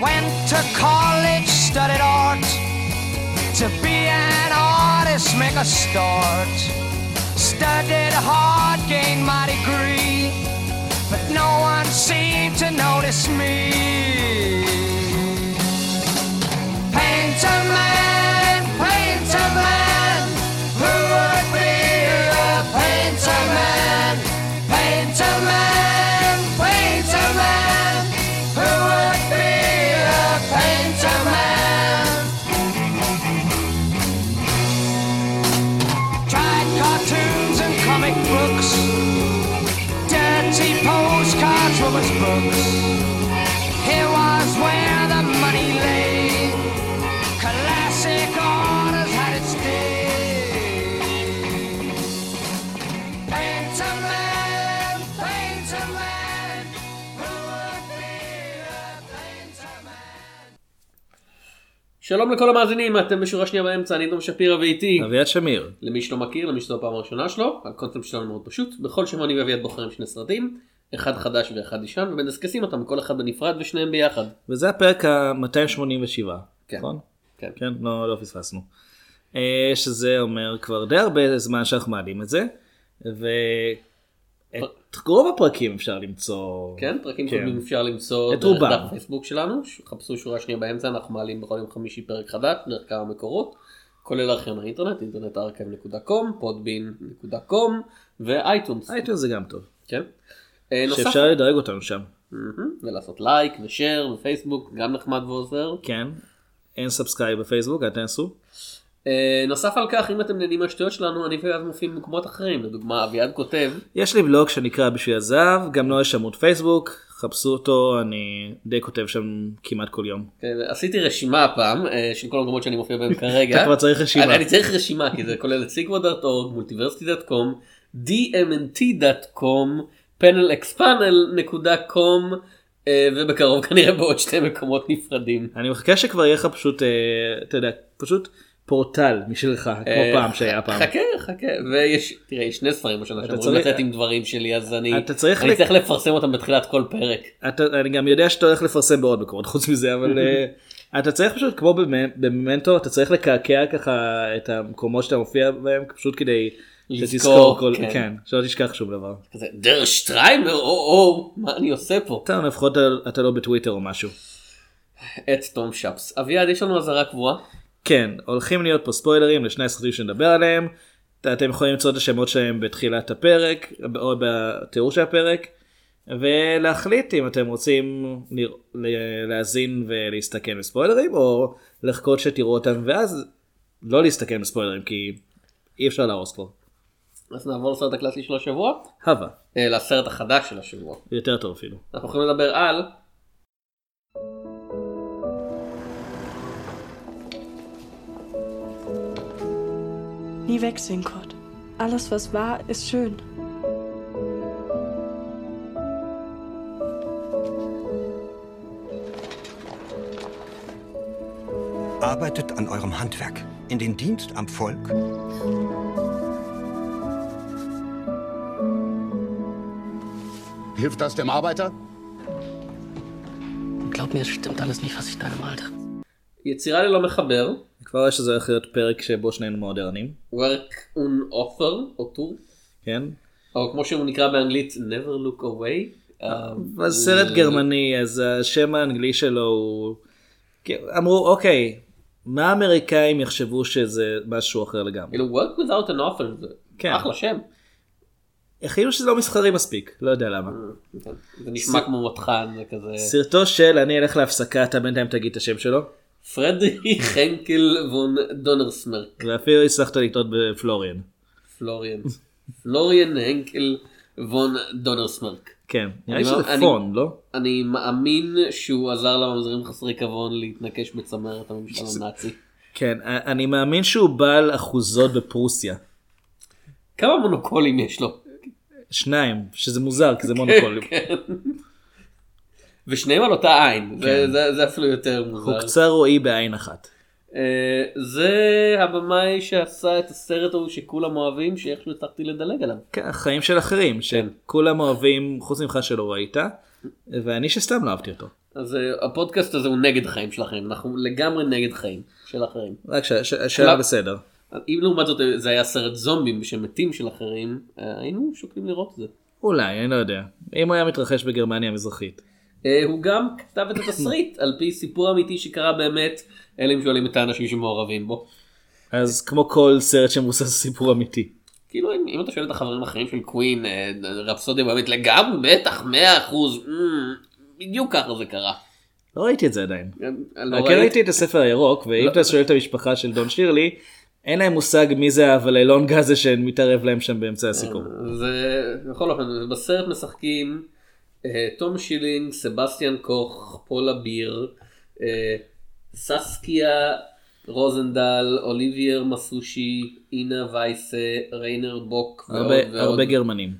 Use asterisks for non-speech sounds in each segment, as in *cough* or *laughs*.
Went to college, studied art. To be an artist, make a start. Studied hard, gained my degree. But no one seemed to notice me. Painter man, painter man. שלום לכל המאזינים, אתם בשורה שנייה באמצע, אני דום שפירא ואיתי. אביעד שמיר. למי שלא מכיר, למי שזו הפעם הראשונה שלו, הקונספט שלנו מאוד פשוט, בכל שבוע אני ואביעד בוחרים שני סרטים, אחד חדש ואחד ישן, ומדסקסים אותם כל אחד בנפרד ושניהם ביחד. וזה הפרק ה-287. כן. נכון? כן. כן, לא, לא פספסנו. אה, שזה אומר כבר די הרבה זמן שאנחנו מעלים את זה. ואת רוב הפרקים אפשר למצוא. כן, פרקים כן. קודמים אפשר למצוא את דרך רובם. דף הפייסבוק שלנו, חפשו שורה שנייה באמצע, אנחנו מעלים בכל יום חמישי פרק חדש, דרך כמה מקורות, כולל ארכיון האינטרנט, Internet Archive.com, Podbean.com ו iTunes. iTunes זה גם טוב. כן. אה, נוסף, שאפשר לדרג אותנו שם. ולעשות לייק ושאר ופייסבוק, גם נחמד ועוזר. כן. אין subscribe בפייסבוק, אל תנסו. אה, נוסף על כך, אם אתם נהנים מהשטויות שלנו, אני ואביעד מופיעים במקומות אחרים. לדוגמה, אביעד כותב, יש לי בלוג שנקרא בשביל הזהב, גם לו יש עמוד פייסבוק, חפשו אותו, אני די כותב שם כמעט כל יום. אה, עשיתי רשימה הפעם אה, של כל המקומות שאני מופיע בהם *laughs* כרגע. אתה כבר צריך רשימה. אני, אני צריך רשימה, כי זה כולל את sigma.org, multiversity.com, dmnt.com, panelexpanel.com, אה, ובקרוב כנראה בעוד שתי מקומות נפרדים. אני מחכה שכבר יהיה לך פשוט, אה, אתה יודע, פשוט פורטל משלך, כמו אה, פעם שהיה פעם. חכה, חכה, ויש, תראה, יש שני ספרים אתה שאמורים לצאת עם דברים שלי, אז אני צריך לפרסם אותם בתחילת כל פרק. אני גם יודע שאתה הולך לפרסם בעוד מקומות חוץ מזה, אבל *laughs* אה, אתה צריך פשוט כמו במ- בממנטו, אתה צריך לקעקע ככה את המקומות שאתה מופיע בהם, פשוט כדי לזכור, שתזכור כל, כן. כן, שלא תשכח שום דבר. כזה, דר שטריימר, או או, מה אני עושה פה? טוב, לפחות אתה לא בטוויטר או משהו. את תום שפס. אביעד, יש לנו אזהרה קבועה? כן, הולכים להיות פה ספוילרים לשני הסרטים שנדבר עליהם. אתם יכולים למצוא את השמות שלהם בתחילת הפרק או בתיאור של הפרק ולהחליט אם אתם רוצים לרא- להאזין ולהסתכן בספוילרים או לחכות שתראו אותם ואז לא להסתכן בספוילרים כי אי אפשר להרוס כבר. אז נעבור לסרט הקלאסי של השבוע, הווה, אה, לסרט החדש של השבוע. יותר טוב אפילו. אנחנו יכולים לדבר על Nie wegsehen, Gott. Alles, was war, ist schön. Arbeitet an eurem Handwerk. In den Dienst am Volk. Hilft das dem Arbeiter? Glaub mir, es stimmt alles nicht, was ich da gemalt habe. יצירה ללא מחבר, כבר שזה הולך להיות פרק שבו שנינו מאוד ערנים. work on author, או טור, כן? או כמו שהוא נקרא באנגלית never look away. אה, אבל סרט גרמני אז השם האנגלי שלו הוא כן, אמרו אוקיי מה האמריקאים יחשבו שזה משהו אחר לגמרי כאילו work without an author זה כן. אחלה שם. כאילו שזה לא מסחרי מספיק לא יודע למה. כן, זה נשמע כמו מותחן זה כזה סרטו של אני אלך להפסקה אתה בינתיים תגיד את השם שלו פרדריך הנקל וון דונרסמרק ואפילו הצלחת לטעות בפלוריאן. פלוריאן פלוריאן הנקל וון דונרסמרק. כן נראה לי שזה פון לא? אני מאמין שהוא עזר לממזרים חסרי כבוד להתנקש בצמרת הממשל הנאצי. כן אני מאמין שהוא בעל אחוזות בפרוסיה. כמה מונוקולים יש לו? שניים שזה מוזר כי זה מונוקול. כן. ושניהם על אותה עין, זה- כן. זה- זה אפילו יותר מוזר. הוקצה רועי בעין אחת. אה, זה הבמאי שעשה את הסרט ההוא שכולם אוהבים, שאיכשהו הצלחתי לדלג עליו. כן, החיים של אחרים, שכולם אוהבים, חוץ ממך שלא ראית, ואני שסתם לא אהבתי אותו. אז אה, הפודקאסט הזה הוא נגד חיים של אחרים, אנחנו לגמרי נגד חיים של אחרים. רק ש- ש- השאלה כולם- בסדר. אם לעומת זאת זה היה סרט זומבים שמתים של אחרים, אה, היינו שוקלים לראות את זה. אולי, אני לא יודע. אם הוא היה מתרחש בגרמניה המזרחית. אה, הוא גם כתב את התסריט על פי סיפור אמיתי שקרה באמת, אלא אם שואלים את האנשים שמעורבים בו. אז כמו כל סרט שמבוסס סיפור אמיתי. כאילו אם, אם אתה שואל את החברים האחרים של קווין, אה, רפסודיה באמת לגמרי, בטח, 100 אחוז, בדיוק ככה זה קרה. לא ראיתי את זה עדיין. לא רק ראיתי- את הספר הירוק, ואם אתה שואל את המשפחה של דון שירלי, אין להם מושג מי זה הווללון גזה שמתערב להם שם באמצע הסיפור. זה בכל אופן בסרט משחקים אה, תום שילינג, סבסטיאן קוך, פולה ביר, אה, ססקיה רוזנדל, אוליבר מסוצ'י, אינה וייסה, ריינר בוק ועוד הרבה- ועוד. הרבה גרמנים.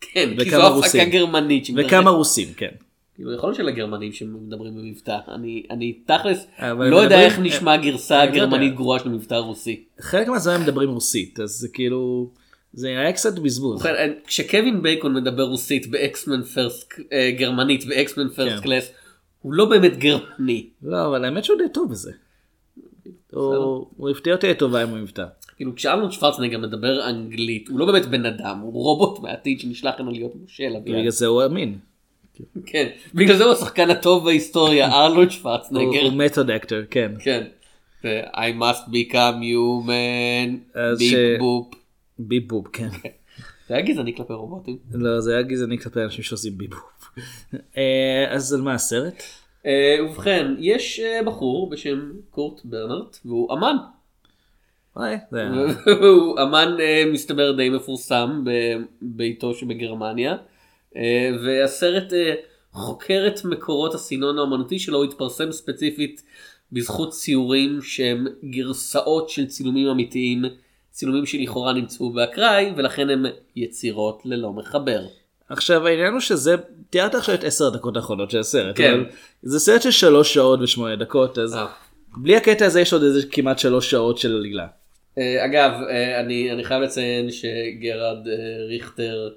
כן, כי זו הפקה. גרמנית. וכמה רוסים, כן. כאילו יכול להיות שלגרמנים שמדברים במבטא, אני אני תכלס אבל לא יודע איך נשמע גרסה. גרמנית גרועה של מבטא רוסי. חלק מהזמן מדברים רוסית, אז זה כאילו, זה היה קצת בזבוז. ובכן, אה, כשקווין בייקון מדבר רוסית ב X-Men First, אה, גרמנית ב X-Men First כן. Class, הוא לא באמת גרמני. לא, אבל האמת שהוא די טוב בזה. הוא הפתיע אותי לטובה עם המבטא. כאילו כשארנולד שוורצנגר מדבר אנגלית, הוא לא באמת בן אדם, הוא רובוט מהעתיד שנשלח לנו להיות מושל. בגלל זה הוא אמין. כן, בגלל זה הוא השחקן הטוב בהיסטוריה, *laughs* הוא שוורצנגר. הוא method actor, כן. כן. I must become human, ביג בופ. ביב בוב, כן. *laughs* זה היה גזעני כלפי רובוטים. לא, זה היה גזעני כלפי אנשים שעושים ביב בוב. אה, אז על מה הסרט? אה, ובכן, יש אה, בחור בשם קורט ברנרט, והוא אמן. *laughs* הוא אמן מסתבר די מפורסם בביתו שבגרמניה, והסרט חוקר את מקורות הסינון האומנותי שלו, הוא התפרסם ספציפית בזכות ציורים שהם גרסאות של צילומים אמיתיים, צילומים שלכאורה נמצאו באקראי, ולכן הם יצירות ללא מחבר. עכשיו העניין הוא שזה, תיארת עכשיו את עשר הדקות האחרונות של הסרט, כן. זה סרט של שלוש שעות ושמונה דקות, אז אה. בלי הקטע הזה יש עוד איזה כמעט שלוש שעות של עלילה. אה, אגב, אה, אני, אני חייב לציין שגרד אה, ריכטר,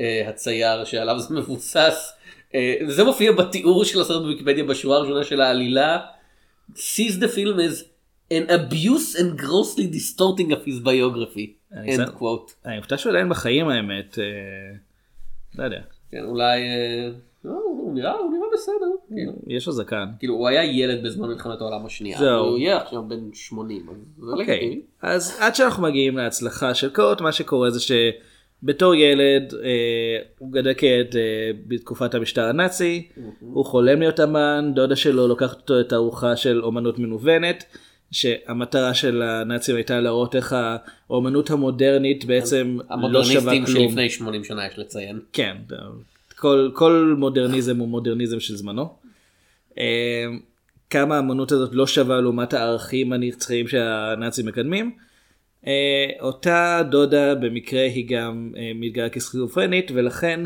אה, הצייר שעליו זה *laughs* מבוסס, אה, זה מופיע בתיאור של הסרט בוויקיפדיה בשורה הראשונה של העלילה, sees the film as an abuse and grossly distorting of his biography, end quote. אני מופתע שהוא עדיין בחיים האמת, אה, לא יודע, כן, אולי, אה, לא, הוא נראה, בסדר, כאילו. יש לו זקן. כאילו הוא היה ילד בזמן מלחמת העולם השנייה, זהו. הוא יהיה עכשיו בן 80, אז זה אוקיי. אז עד שאנחנו מגיעים להצלחה של קורט, מה שקורה זה שבתור ילד אה, הוא גדל כעת אה, בתקופת המשטר הנאצי, הוא חולם להיות אמן, דודה שלו לוקחת אותו לתערוכה של אומנות מנוונת, שהמטרה של הנאצים הייתה להראות איך האומנות המודרנית בעצם לא שווה המודרניסטים כלום. שלפני 80 שנה יש לציין. כן, כל, כל מודרניזם הוא מודרניזם של זמנו. אה, כמה האמנות הזאת לא שווה לעומת הערכים הנצחיים שהנאצים מקדמים. אה, אותה דודה במקרה היא גם אה, מתגלה כסכיזופרנית ולכן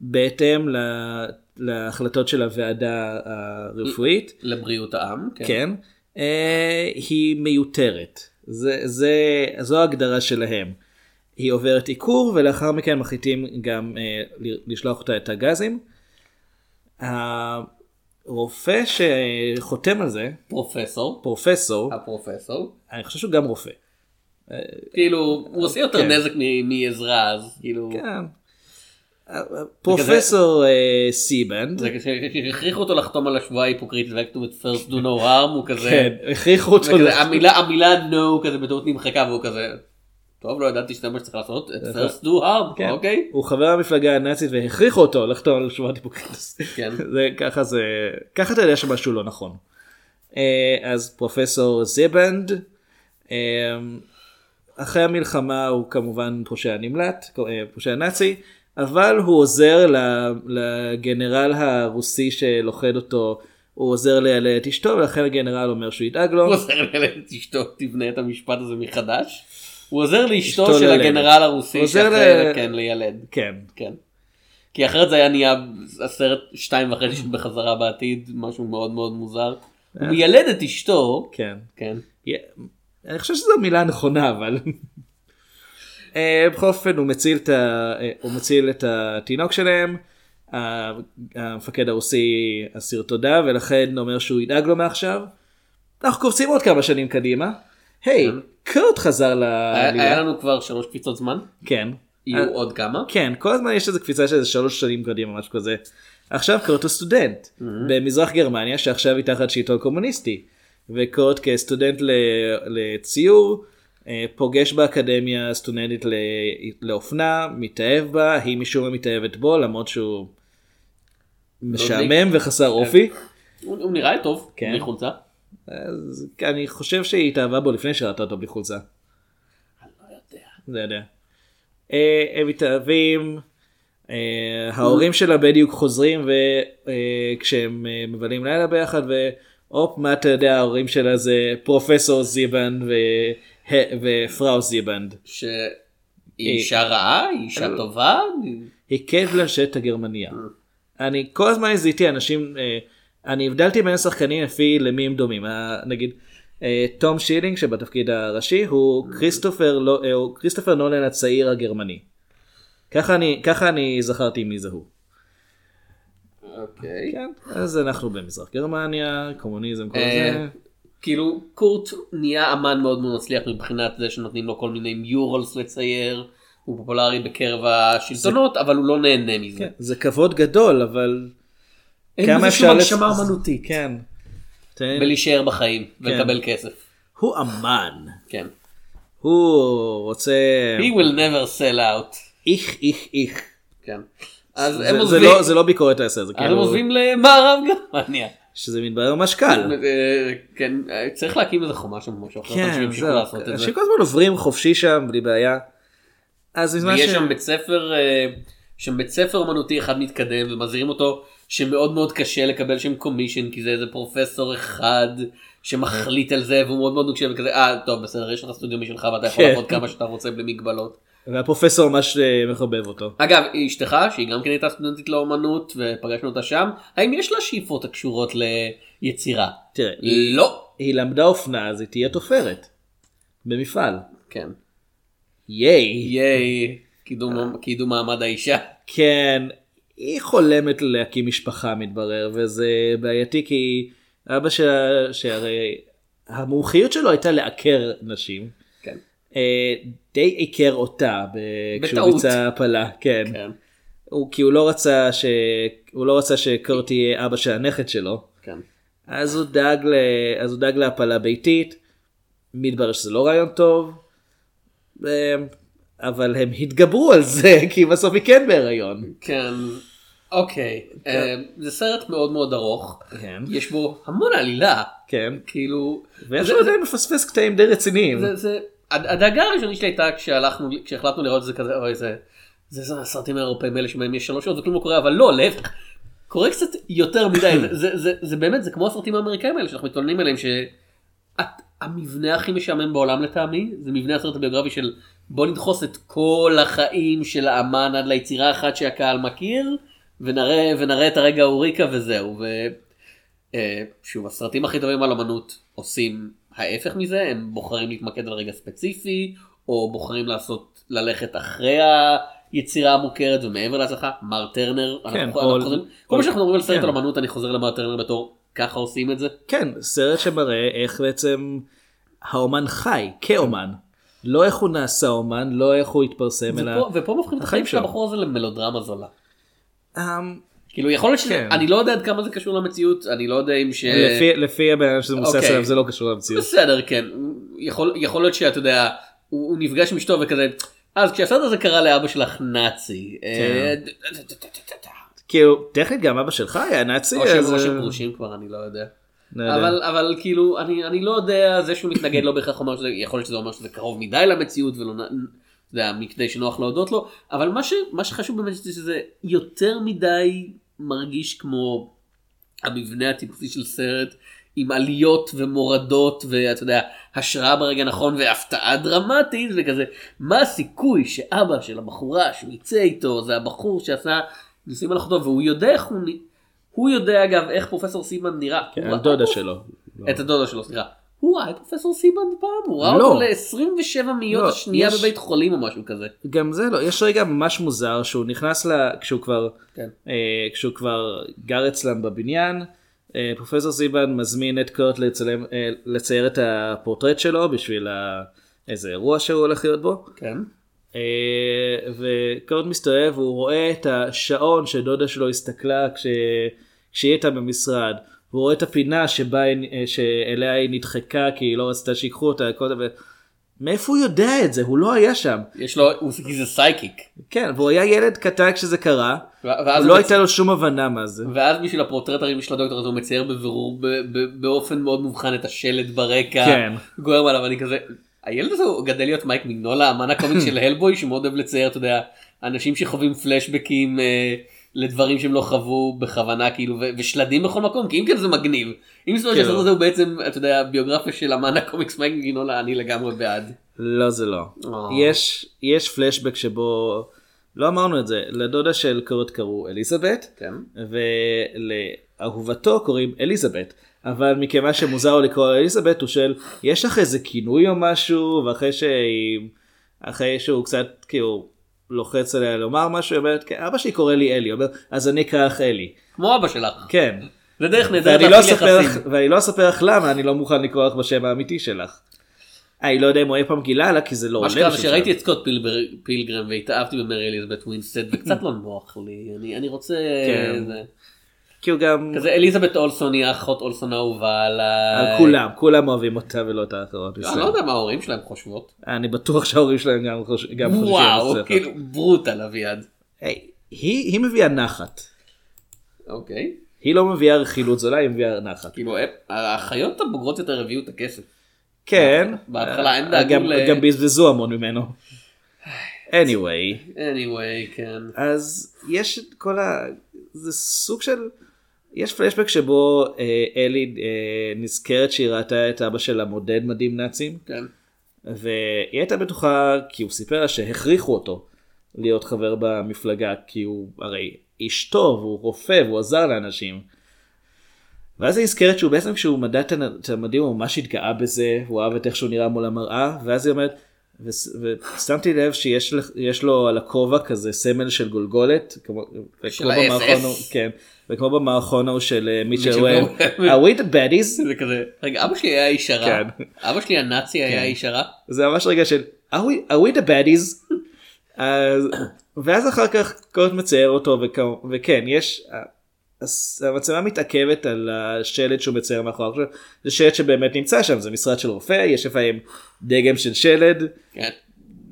בהתאם להחלטות של הוועדה הרפואית, לבריאות העם. כן, אה, היא מיותרת. זה, זה, זו ההגדרה שלהם. היא עוברת עיקור ולאחר מכן מחליטים גם אה, לשלוח אותה את הגזים. הרופא שחותם על זה, פרופסור, פרופסור, הפרופסור, אני חושב שהוא גם רופא. כאילו הוא עושה יותר כן. נזק מעזרה אז כאילו כן. פרופסור אה, סיבנד, זה כשהכריחו אותו לחתום על השבועה ההיפוקריטית וכתוב את first do no harm הוא כזה, כן, הכריחו אותו, המילה המילה no כזה בטעות נמחקה והוא כזה טוב לא ידעתי שזה מה שצריך לעשות את first do harm כן. אוקיי הוא חבר המפלגה הנאצית והכריחו אותו לחתום על שורת היפוקרטס. כן. *laughs* זה ככה זה ככה אתה יודע שמשהו לא נכון. אה, אז פרופסור זיבנד אה, אחרי המלחמה הוא כמובן פושע נמלט פושע נאצי אבל הוא עוזר לגנרל הרוסי שלוכד אותו הוא עוזר לילד את אשתו ולכן הגנרל אומר שהוא ידאג לו. הוא עוזר לילד את אשתו תבנה את המשפט הזה מחדש. הוא עוזר לאשתו אשתו של לילד. הגנרל הרוסי ל- כן לילד כן. כן. כי אחרת זה היה נהיה הסרט שתיים וחצי בחזרה בעתיד, משהו מאוד מאוד מוזר. הוא מיילד את אשתו, כן. כן. אני חושב שזו מילה נכונה אבל. אה, בכל אופן הוא מציל את, ה... אה, הוא מציל את התינוק שלהם. המפקד הרוסי אסיר תודה ולכן אומר שהוא ידאג לו מעכשיו. אנחנו קופצים עוד כמה שנים קדימה. היי, קורט חזר כן. היה היה לעלילה. לנו כבר שלוש קפיצות זמן, כן. יהיו אה, עוד כמה. כן, כל הזמן יש איזה קפיצה של איזה שלוש שנים קדימה, משהו כזה. עכשיו קורט הוא סטודנט במזרח גרמניה שעכשיו היא תחת שלטון קומוניסטי. וקורט כסטודנט ל- לציור פוגש באקדמיה סטודנטית לאופנה, מתאהב בה, היא משום מה מתאהבת בו למרות שהוא משעמם וחסר אופי. הוא נראה טוב, כן. בלי חולצה. אז אני חושב שהיא התאהבה בו לפני שראתה אותו בלי חולצה. לא יודע. אה, הם מתאהבים, אה, ההורים שלה בדיוק חוזרים וכשהם אה, מבלים לילה ביחד והופ מה אתה יודע ההורים שלה זה פרופסור ו- ו Frau זיבנד. שהיא אישה רעה, היא אישה טובה. היא קייט בלנשט הגרמניה. אני כל הזמן זיהיתי אנשים, אה, אני הבדלתי בין השחקנים לפי למי הם דומים. אה, נגיד אה, תום שילינג שבתפקיד הראשי הוא כריסטופר, לא, אה, הוא כריסטופר נולן הצעיר הגרמני. ככה אני, ככה אני זכרתי מי זה הוא. אוקיי. כן, אז אנחנו במזרח גרמניה, קומוניזם, כל אה, זה. כאילו קורט נהיה אמן מאוד מאוד מצליח מבחינת זה שנותנים לו כל מיני מיורלס לצייר. הוא פופולרי בקרב השלטונות אבל הוא לא נהנה מזה. כן, זה כבוד גדול אבל אין בזה שום הגשמה אמנותית. כן. ולהישאר בחיים ולקבל כסף. הוא אמן. כן. הוא רוצה He will never sell out. איך איך איך. כן. אז זה- הם זה עוזבים. לא- זה לא ביקורת העשר, זה אז הם כאילו עוזבים למערב גרמניה. שזה מתברר ממש קל. כן, אה, צריך להקים איזה חומה שם או משהו אחר. כן, זהו. אנשים כל הזמן עוברים חופשי שם בלי בעיה. אז בזמן ויש ש... שם בית ספר, אה, שם בית ספר אמנותי אחד מתקדם ומזהירים אותו שמאוד מאוד קשה לקבל שם קומישן כי זה איזה פרופסור אחד שמחליט על זה והוא מאוד מאוד נוקשה וכזה אה טוב בסדר יש לך סטודיו משלך ואתה יכול כן. לעבוד כמה שאתה רוצה בלי מגבלות. והפרופסור ממש אה, מחבב אותו. אגב אשתך שהיא גם כן הייתה סטודנטית לאומנות ופגשנו אותה שם האם יש לה שאיפות הקשורות ליצירה? תראה, לא. היא למדה אופנה אז היא תהיה תופרת. במפעל. כן. ייי. ייי קידום קידום מעמד האישה. כן, היא חולמת להקים משפחה מתברר וזה בעייתי כי אבא שלה שהרי המומחיות שלו הייתה לעקר נשים. כן. די עיקר אותה כשהוא. ביצע הפלה, כן. כן. הוא, כי הוא לא רצה ש... הוא לא רצה שקורט יהיה אבא של הנכד שלו. כן. אז הוא דאג, ל... אז הוא דאג להפלה ביתית. מתברר שזה לא רעיון טוב. אה, אבל הם התגברו על זה *laughs* כי בסוף היא כן בהיריון. כן. אוקיי. אה, זה סרט מאוד מאוד ארוך. כן. יש בו המון עלילה. כן. כאילו. זה- לו עדיין מפספס קטעים די רציניים. זה, הדאגה הראשונית שלי הייתה כשהלכנו, כשהחלטנו לראות את זה כזה, אוי זה, זה, זה הסרטים האירופאים האלה שבהם יש שלוש שעות וכלום לא קורה, אבל לא, להפך, קורה קצת יותר מדי, זה, *laughs* זה, זה, זה באמת, זה כמו הסרטים האמריקאים האלה שאנחנו מתלוננים עליהם, שהמבנה הכי משעמם בעולם לטעמי, זה מבנה הסרט הביוגרפי של בוא נדחוס את כל החיים של האמן עד ליצירה אחת שהקהל מכיר, ונראה, ונראה את הרגע ההוריקה וזהו. ו... אה, הסרטים הכי טובים על אמנות עושים ההפך מזה הם בוחרים להתמקד על רגע ספציפי או בוחרים לעשות ללכת אחרי היצירה המוכרת ומעבר להצלחה מר טרנר אנחנו- כן, אנחנו או- חוזרים- או- כל מה שאנחנו מדברים על סרט כן. על אמנות אני חוזר למר טרנר בתור ככה עושים את זה כן, סרט שמראה איך בעצם האומן חי כאומן. לא איך הוא נעשה אומן, לא איך הוא התפרסם, אלא... ופה- ופה מבחינת החיים החיים של שלו. הבחור הזה למלודרמה זולה. אמ, כאילו יכול להיות שזה כן. אני לא יודע עד כמה זה קשור למציאות אני לא יודע אם ש... לפי- לפי הבן אדם שזה מבוסס אוקיי. עליו זה לא קשור למציאות. בסדר כן יכול להיות שאתה יודע הוא, נפגש עם אשתו וכזה אז כשהסרט הזה קרה לאבא שלך נאצי. אה, כן. כאילו, טכנית גם אבא שלך היה נאצי, או שהם אה, שהם גרושים כבר אני לא יודע. לא יודע. אבל אבל כאילו אני אני לא יודע זה שהוא מתנגד לא בהכרח אומר שזה יכול להיות שזה אומר שזה קרוב מדי למציאות ולא יודע, מכדי שנוח להודות לו אבל מה ש- מה שחשוב באמת זה שזה יותר מדי מרגיש כמו המבנה הטיפוסי של סרט עם עליות ומורדות ואתה יודע השראה ברגע נכון והפתעה דרמטית וכזה מה הסיכוי שאבא של הבחורה שהוא יצא איתו זה הבחור שעשה נוסעים על אחותו והוא יודע איך הוא הוא יודע אגב איך פרופסור סיבן נראה. כן, הדודה שלו. את הדודה שלו סליחה. הוא את פרופסור סיבן פעם הוא ראה לא. אותו ל-27 מאיות לא, השנייה יש- בבית חולים או משהו כזה. גם זה לא, יש רגע ממש מוזר שהוא נכנס ל... כשהוא כבר, כן. אה, כשהוא כבר גר אצלם בבניין, אה, פרופסור סיבן מזמין את קורט לצלם, אה, לצייר את הפורטרט שלו בשביל ה... איזה אירוע שהוא הולך להיות בו. כן. אה, וקורט מסתובב והוא רואה את השעון שדודה שלו הסתכלה כש... כשהיא הייתה במשרד. והוא רואה את הפינה שבה אה, שאליה היא נדחקה כי היא לא רצתה שיקחו אותה. כל דבר. מאיפה הוא יודע את זה? הוא לא היה שם. יש לו הוא זה psychic. כן, והוא היה ילד קטן כשזה קרה, לא הוא הייתה לו שום הבנה מה זה. ואז בשביל הפורטרט הרשמי של הדוקטור הזה הוא מצייר בבירור ב- ב- באופן מאוד מובחן את השלד ברקע. כן. גורם עליו אני כזה. הילד הזה הוא גדל להיות מייק מגנולה אמן הקומיקס של *laughs* הלבוי שמאוד אוהב לצייר אתה יודע אנשים שחווים פלשבקים אה, לדברים שהם לא חוו בכוונה כאילו ו- ושלדים בכל מקום כי אם כן זה מגניב. אם זאת אומרת כן. שהסרט הזה הוא בעצם אתה יודע ביוגרפיה של אמן הקומיקס מייק מגנולה אני לגמרי בעד. לא זה לא. אה. יש, יש פלשבק שבו, לא אמרנו את זה, לדודה של קורט קראו אליזבת, כן. ולאהובתו קוראים אליזבת. אבל מכיוון שמוזר לקרוא אליזבת הוא שואל יש לך איזה כינוי או משהו ואחרי שהיא אחרי שהוא קצת כאילו לוחץ עליה לומר משהו היא אומרת "כן, אבא שלי קורא לי אלי אומר אז אני אקרא לך אלי כמו אבא שלך. כן זה דרך נהדרת לא להפעיל אספר יחסים. ואני לא אספר לך למה אני לא מוכן לקרוא לך בשם האמיתי שלך. אני לא יודע אם הוא אי פעם גילה לה כי זה לא מה עולה. שקרה בשביל שראיתי שם. את סקוט פילגרם והתאהבתי במרי אליזבת ווינסטד וקצת לא נוח לי אני רוצה כן. כי הוא גם כזה אליזבת אולסון היא האחות אולסון האהובה עליי. על כולם כולם אוהבים אותה ולא את האחרות. אני לא יודע מה ההורים שלהם חושבות. אני בטוח שההורים שלהם גם חוש- גם חושבים וואו על זה. כאילו ברוטל אביעד. היי, היא מביאה נחת. אוקיי. היא לא מביאה רכילות זולה היא מביאה נחת. כאילו האחיות הבוגרות יותר הביאו את הכסף. כן. בהתחלה הם דאגו גם- ל- גם בזבזו המון ממנו. anyway anyway כן. אז יש את כל ה... זה סוג של... יש פלשבק שבו אה, אלי אה, נזכרת שהיא ראתה את אבא שלה מודד מדים נאצים כן. והיא הייתה בטוחה כי הוא סיפר לה שהכריחו אותו להיות חבר במפלגה כי הוא הרי איש טוב הוא רופא והוא עזר לאנשים. ואז היא נזכרת שהוא בעצם כשהוא מדד את המדים הוא ממש התגאה בזה הוא אהב את איך שהוא נראה מול המראה ואז היא אומרת ושמתי לב שיש לו על הכובע כזה סמל של גולגולת כמו, וכמו ה-SS? כן, וכמו במערכון ההוא של אה, מיטשל ווין. are we the baddies? זה כזה רגע אבא שלי היה איש הרע. כן. אבא שלי הנאצי היה איש הרע. זה ממש רגע של are we, the baddies? אז, ואז אחר כך קורט מצייר אותו וכ- וכן יש המצלמה מתעכבת על השלד שהוא מצייר מאחוריו עכשיו, זה שלד שבאמת נמצא שם זה משרד של רופא יש לפעמים דגם של שלד כן.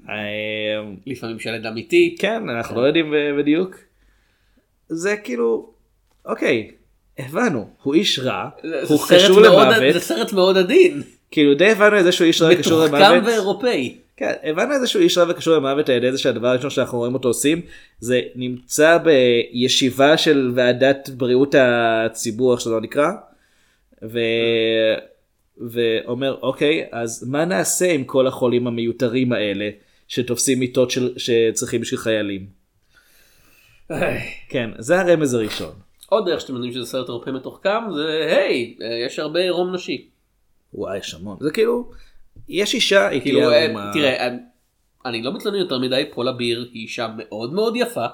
אה, לפעמים שלד אמיתי. כן אנחנו לא יודעים ב- בדיוק זה כאילו אוקיי הבנו הוא איש רע הוא קשור למוות זה סרט מאוד עדין. כאילו די הבנו את זה שהוא איש רע מתוחכם למוות. ואירופאי. כן, הבנו איזה שהוא איש רע וקשור למוות על ידי זה שהדבר הראשון שאנחנו רואים אותו עושים זה נמצא בישיבה של ועדת בריאות הציבור איך שזה לא נקרא ו... ואומר אוקיי אז מה נעשה עם כל החולים המיותרים האלה שתופסים מיטות של... שצריכים בשביל חיילים. כן זה הרמז הראשון. עוד דרך שאתם יודעים שזה סרט אירופאי מתוחכם זה היי אה, יש הרבה עירום נשי. וואי יש המון זה כאילו יש אישה היא כאילו כאילו אה, עם ה- תראה אה, אני לא מתלונן יותר מדי פולה ביר היא אישה מאוד מאוד יפה.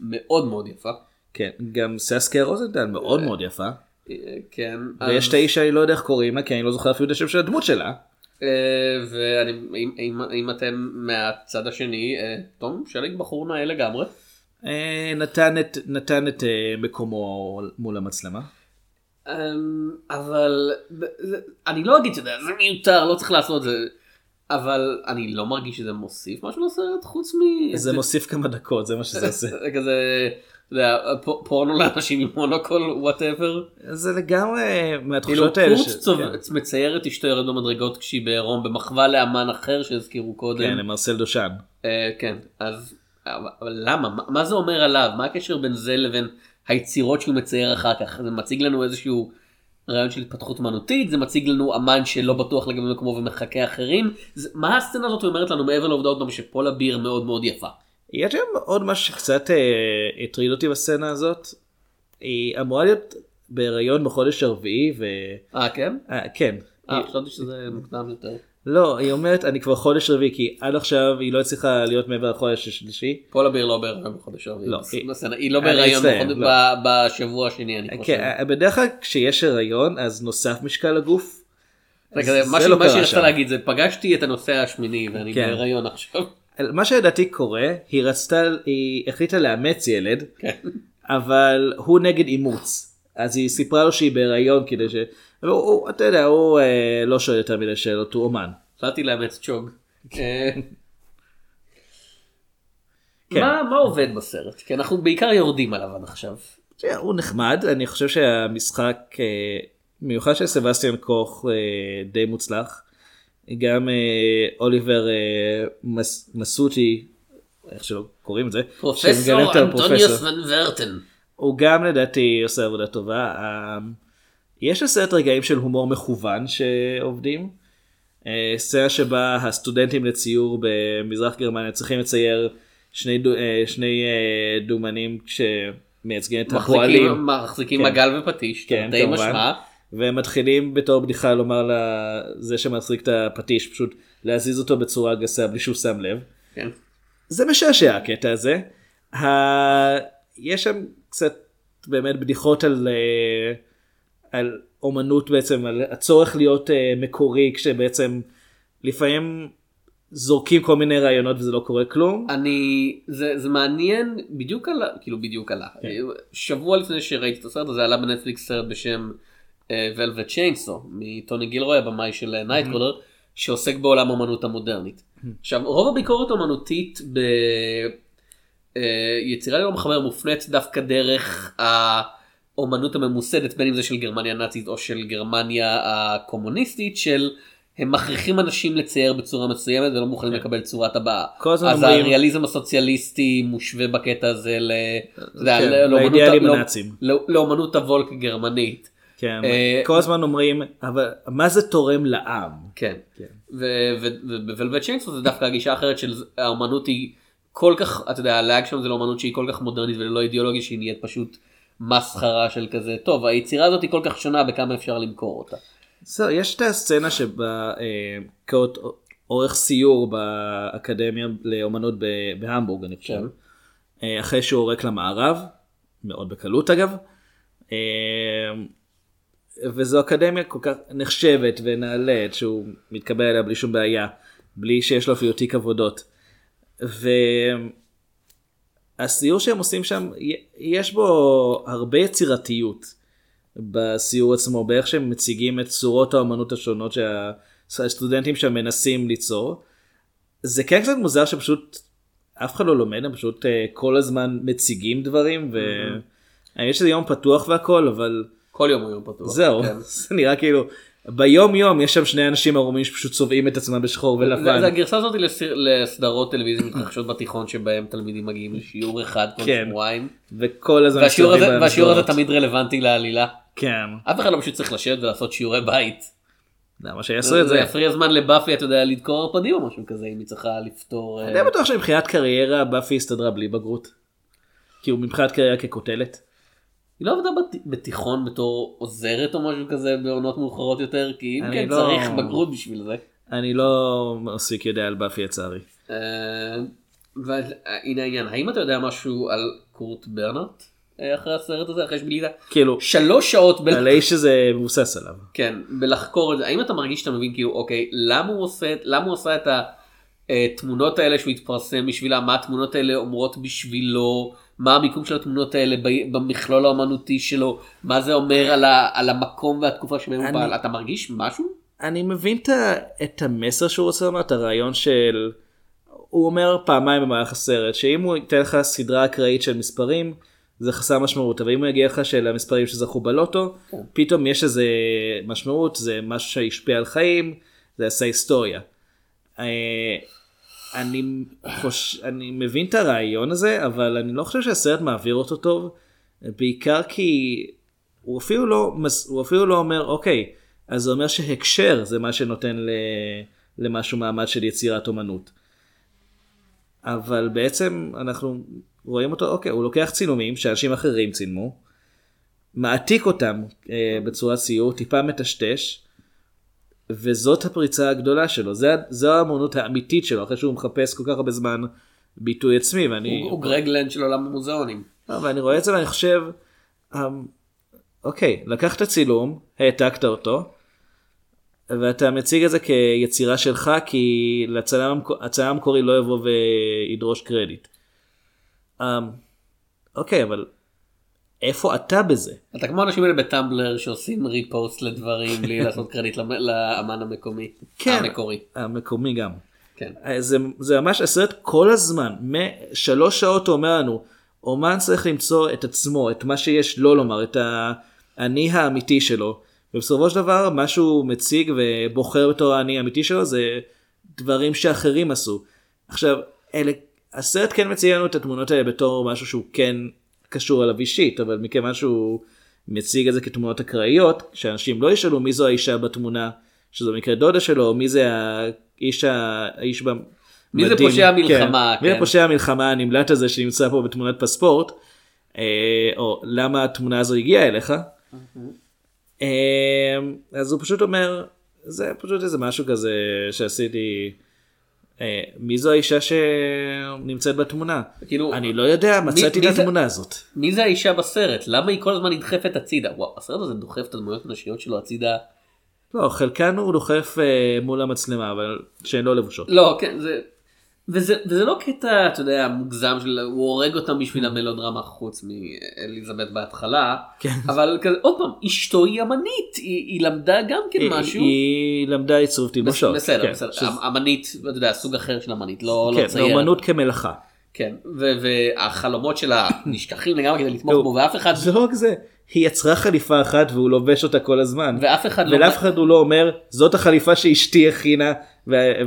מאוד מאוד יפה. כן גם ססקיה רוזנטל מאוד מאוד יפה. אה, כן. ויש אז- את האיש שאני לא יודע איך קוראים לה כי אני לא זוכר אפילו את השם של הדמות שלה. אה, ואני אם- אם- אם אתם מהצד השני אה, תום שלג בחור נאה לגמרי. נתן את נתן את מקומו מול המצלמה. אמ, אבל אני לא אגיד שזה זה מיותר לא צריך לעשות זה אבל אני לא מרגיש שזה מוסיף משהו לסרט חוץ מ... זה מוסיף כמה דקות זה מה שזה *laughs* עושה. זה כזה אתה יודע, פ- פורנו לאנשים עם מונוקול whatever. זה לגמרי כאילו מהתחושות האלה. קורט ש- צוב- כן. מצייר את אשתו יורד במדרגות כשהיא בעירום במחווה לאמן אחר שהזכירו קודם. כן למרסל דושן. אה, כן אז אבל למה מה, מה זה אומר עליו מה הקשר בין זה לבין היצירות שהוא מצייר אחר כך זה מציג לנו איזשהו רעיון של התפתחות אמנותית זה מציג לנו אמן שלא בטוח לגבי מקומו ומחקה אחרים זה, מה הסצנה הזאת אומרת לנו מעבר לעובדה עוד פעם שפולה ביר מאוד מאוד יפה. יש גם עוד משהו שקצת אה, הטריד אותי בסצנה הזאת. היא אמורה להיות בהיריון בחודש הרביעי ו... אה כן? אה, כן. אה חשבתי שזה מוקדם יותר. לא, היא אומרת אני כבר חודש רביעי כי עד עכשיו היא לא הצליחה להיות מעבר לחודש השלישי. פולה ביר לא בהיריון בחודש הרביעי. לא, היא- היא לא בהיריון לא. בשבוע השני אני חושב. כן, בדרך כלל כשיש הריון אז נוסף משקל הגוף. זה מה לא שהיא שם. רצתה להגיד זה פגשתי את הנושא השמיני ואני כן. בהיריון עכשיו. מה שלדעתי קורה היא רצתה היא החליטה לאמץ ילד כן. אבל הוא נגד אימוץ אז היא סיפרה לו שהיא בהיריון כדי ש... הוא, אתה יודע הוא אה, לא שואל יותר מדי שאלות הוא אומן. החלטתי לאמץ צ'וג. אה, *laughs* כן. מה מה עובד בסרט? כי אנחנו בעיקר יורדים עליו עד עכשיו. הוא נחמד אני חושב שהמשחק אה, מיוחד של סבסטיאן קוך אה, די מוצלח. גם אה, אוליבר אה, מס, מסוטי איך שלא קוראים את זה. פרופסור אנטוניוס. ון ורטן. הוא הוא גם לדעתי עושה עבודה טובה. יש לסרט רגעים של הומור מכוון שעובדים. אה, סצנה שבה הסטודנטים לציור במזרח גרמניה צריכים לצייר שני, דו, אה, שני אה, דומנים שמייצגים את הפועלים. מחזיקים כן. מגל ופטיש. כן, תרתי כמובן. משמע. והם מתחילים בתור בדיחה לומר לזה שמחזיק את הפטיש פשוט להזיז אותו בצורה גסה בלי שהוא שם לב. כן. זה משעשע הקטע הזה. ה... יש שם קצת באמת בדיחות על, אה, על אומנות בעצם, על הצורך להיות אה, מקורי כשבעצם לפעמים זורקים כל מיני רעיונות וזה לא קורה כלום. אני זה זה מעניין בדיוק עלה כאילו בדיוק עלה כן. שבוע לפני שראיתי את הסרט הזה עלה בנטפליקס סרט בשם Velvet Chainsaw מטוני גילרוי הבמאי של Nightcrawler שעוסק בעולם האמנות המודרנית. עכשיו רוב הביקורת האמנותית ביצירה ללא מחבר מופנית דווקא דרך האומנות הממוסדת בין אם זה של גרמניה הנאצית או של גרמניה הקומוניסטית של הם מכריחים אנשים לצייר בצורה מסוימת ולא מוכנים לקבל צורת הבעה. כן. אז אומרים- הריאליזם הסוציאליסטי מושווה בקטע הזה ל... כן, לאידיאלים לא- הנאצים. לא- לאומנות הוולק הגרמנית. כן, אה, כל הזמן אומרים אבל מה זה תורם לעם. כן. כן. ובוולבט צ'יינסו זה דווקא הגישה האחרת של האמנות היא כל כך, אתה יודע, הלאג שם זה לאמנות שהיא כל כך מודרנית וללא אידיאולוגיה שהיא נהיית פשוט מסחרה של כזה, טוב היצירה הזאת היא כל כך שונה בכמה אפשר למכור אותה. זהו, יש את הסצנה שבה אה, כאות עורך סיור באקדמיה לאומנות בהמבורג אני חושב. כן. אה, אחרי שהוא עורק למערב, מאוד בקלות אגב. אה, וזו אקדמיה כל כך נחשבת ונעלית שהוא מתקבל אליה בלי שום בעיה, בלי שיש לו אפילו תיק עבודות. והסיור שהם עושים שם, יש בו הרבה יצירתיות בסיור עצמו, באיך שהם מציגים את צורות האמנות השונות שהסטודנטים שם מנסים ליצור. זה כן קצת מוזר שפשוט אף אחד לא לומד, הם פשוט אה, כל הזמן מציגים דברים, ויש שזה יום פתוח והכל, אבל כל יום הוא יום פתוח. זהו, כן. *laughs* זה נראה כאילו, ביום יום יש שם שני אנשים ערומים שפשוט צובעים את עצמם בשחור ולבן. זה הגרסה הזאת לסדרות טלוויזיה מתרחשות בתיכון שבהם תלמידים מגיעים לשיעור אחד כל כן. שבועיים. וכל הזמן והשיעור הזה והשיעור הזה במסגרות. תמיד רלוונטי לעלילה. כן, אף אחד לא פשוט צריך לשבת ולעשות שיעורי בית. למה שיעשו את זה זה? יפריע זמן לבאפי אתה יודע לדקור ערפדים או משהו כזה אם היא צריכה לפתור. אה, אני בטוח שמבחינת קריירה באפי הסתדרה בלי בגרות. כאילו מבחינת קריירה ככותלת. היא לא עבדה בת- בתיכון בתור עוזרת או משהו כזה בעונות מאוחרות יותר? כי אם כן לא- צריך בגרות בשביל זה. אני לא מספיק יודע על באפי לצערי. אה, והנה העניין. האם אתה יודע משהו על קורט ברנרט אה, אחרי הסרט הזה? אחרי שבילית כאילו, שלוש שעות ב... על האיש שזה מבוסס עליו. כן, בלחקור את זה, האם אתה מרגיש שאתה מבין כאילו, אוקיי, למה הוא עושה, למה הוא עשה את התמונות האלה שהוא התפרסם בשבילה, מה התמונות האלה אומרות בשבילו, מה המיקום של התמונות האלה במכלול האמנותי שלו, מה זה אומר על, ה, על המקום והתקופה שבהם הוא פעל, אתה מרגיש משהו? אני מבין את המסר שהוא רוצה לומר, את הרעיון של... הוא אומר פעמיים במהלך הסרט, שאם הוא ייתן לך סדרה אקראית של מספרים, זה חסר משמעות, אבל אם הוא יגיע לך של המספרים שזכו בלוטו, פתאום יש איזה משמעות, זה משהו שהשפיע על חיים, זה עשה היסטוריה. אני, חוש... אני מבין את הרעיון הזה, אבל אני לא חושב שהסרט מעביר אותו טוב, בעיקר כי הוא אפילו לא, הוא אפילו לא אומר, אוקיי, אז זה אומר שהקשר זה מה שנותן ל... למשהו מעמד של יצירת אומנות. אבל בעצם אנחנו רואים אותו, אוקיי, הוא לוקח צילומים שאנשים אחרים צילמו, מעתיק אותם אה, בצורת ציור, טיפה מטשטש, וזאת הפריצה הגדולה שלו, זה, זו האמנות האמיתית שלו, אחרי שהוא מחפש כל כך הרבה זמן ביטוי עצמי, ואני... הוא, הוא גרג לנד של עולם המוזיאונים. לא, ואני רואה את זה ואני חושב, אמ, אוקיי, לקחת צילום, העתקת אותו, ואתה מציג את זה כיצירה שלך, כי לצלם המקורי לא יבוא וידרוש קרדיט. אמ, אוקיי, אבל איפה אתה בזה? אתה כמו האנשים האלה בטמבלר שעושים ריפוסט לדברים בלי לעשות קרדיט לאמן המקומי. כן. המקורי. המקומי גם. כן. אה, זה, זה ממש הסרט כל הזמן, משלוש שעות הוא אומר לנו, אומן צריך למצוא את עצמו, את מה שיש לו לומר, את האני האמיתי שלו, ובסופו של דבר מה שהוא מציג ובוחר בתור האני האמיתי שלו זה דברים שאחרים עשו. עכשיו, אלה, הסרט כן מציג לנו את התמונות האלה בתור משהו שהוא כן קשור אליו אישית, אבל מכיוון שהוא מציג את זה כתמונות אקראיות, שאנשים לא ישאלו מי זו האישה בתמונה, שזו במקרה דודה שלו, או מי זה האיש, האיש במדים. מי זה פושע המלחמה, כן. מי כן. זה פושע המלחמה הנמלט הזה שנמצא פה בתמונת פספורט, אה, או למה התמונה הזו הגיעה אליך. אה, אז הוא פשוט אומר, זה פשוט איזה משהו כזה שעשיתי. אה, מי זו האישה שנמצאת בתמונה? כאילו, אני לא יודע, מצאתי את התמונה הזאת. מי זה האישה בסרט? למה היא כל הזמן נדחפת הצידה? וואו, הסרט הזה דוחף את הדמויות הנשיות שלו הצידה. לא, חלקן הוא דוחף אה, מול המצלמה, אבל שהן לא לבושות. לא, כן, זה... וזה, וזה לא קטע, אתה יודע, מוגזם של הוא הורג אותם בשביל המלודרמה חוץ מאליזבת בהתחלה, כן. אבל כזה, עוד פעם, אשתו היא אמנית, היא, היא למדה גם כן היא- משהו. היא למדה עיצוב תלבושות. בסדר, כן, בסדר, שזה- אמנית, אתה יודע, סוג אחר של אמנית, לא, לא כן, צייר. אומנות כמלאכה. כן, ו- והחלומות שלה *coughs* נשכחים לגמרי כדי לתמוך לא, בו, ואף אחד, זה לא רק זה, היא יצרה חליפה אחת והוא לובש אותה כל הזמן. ואף אחד לא... ולאף אחד הוא לא אומר, זאת החליפה שאשתי הכינה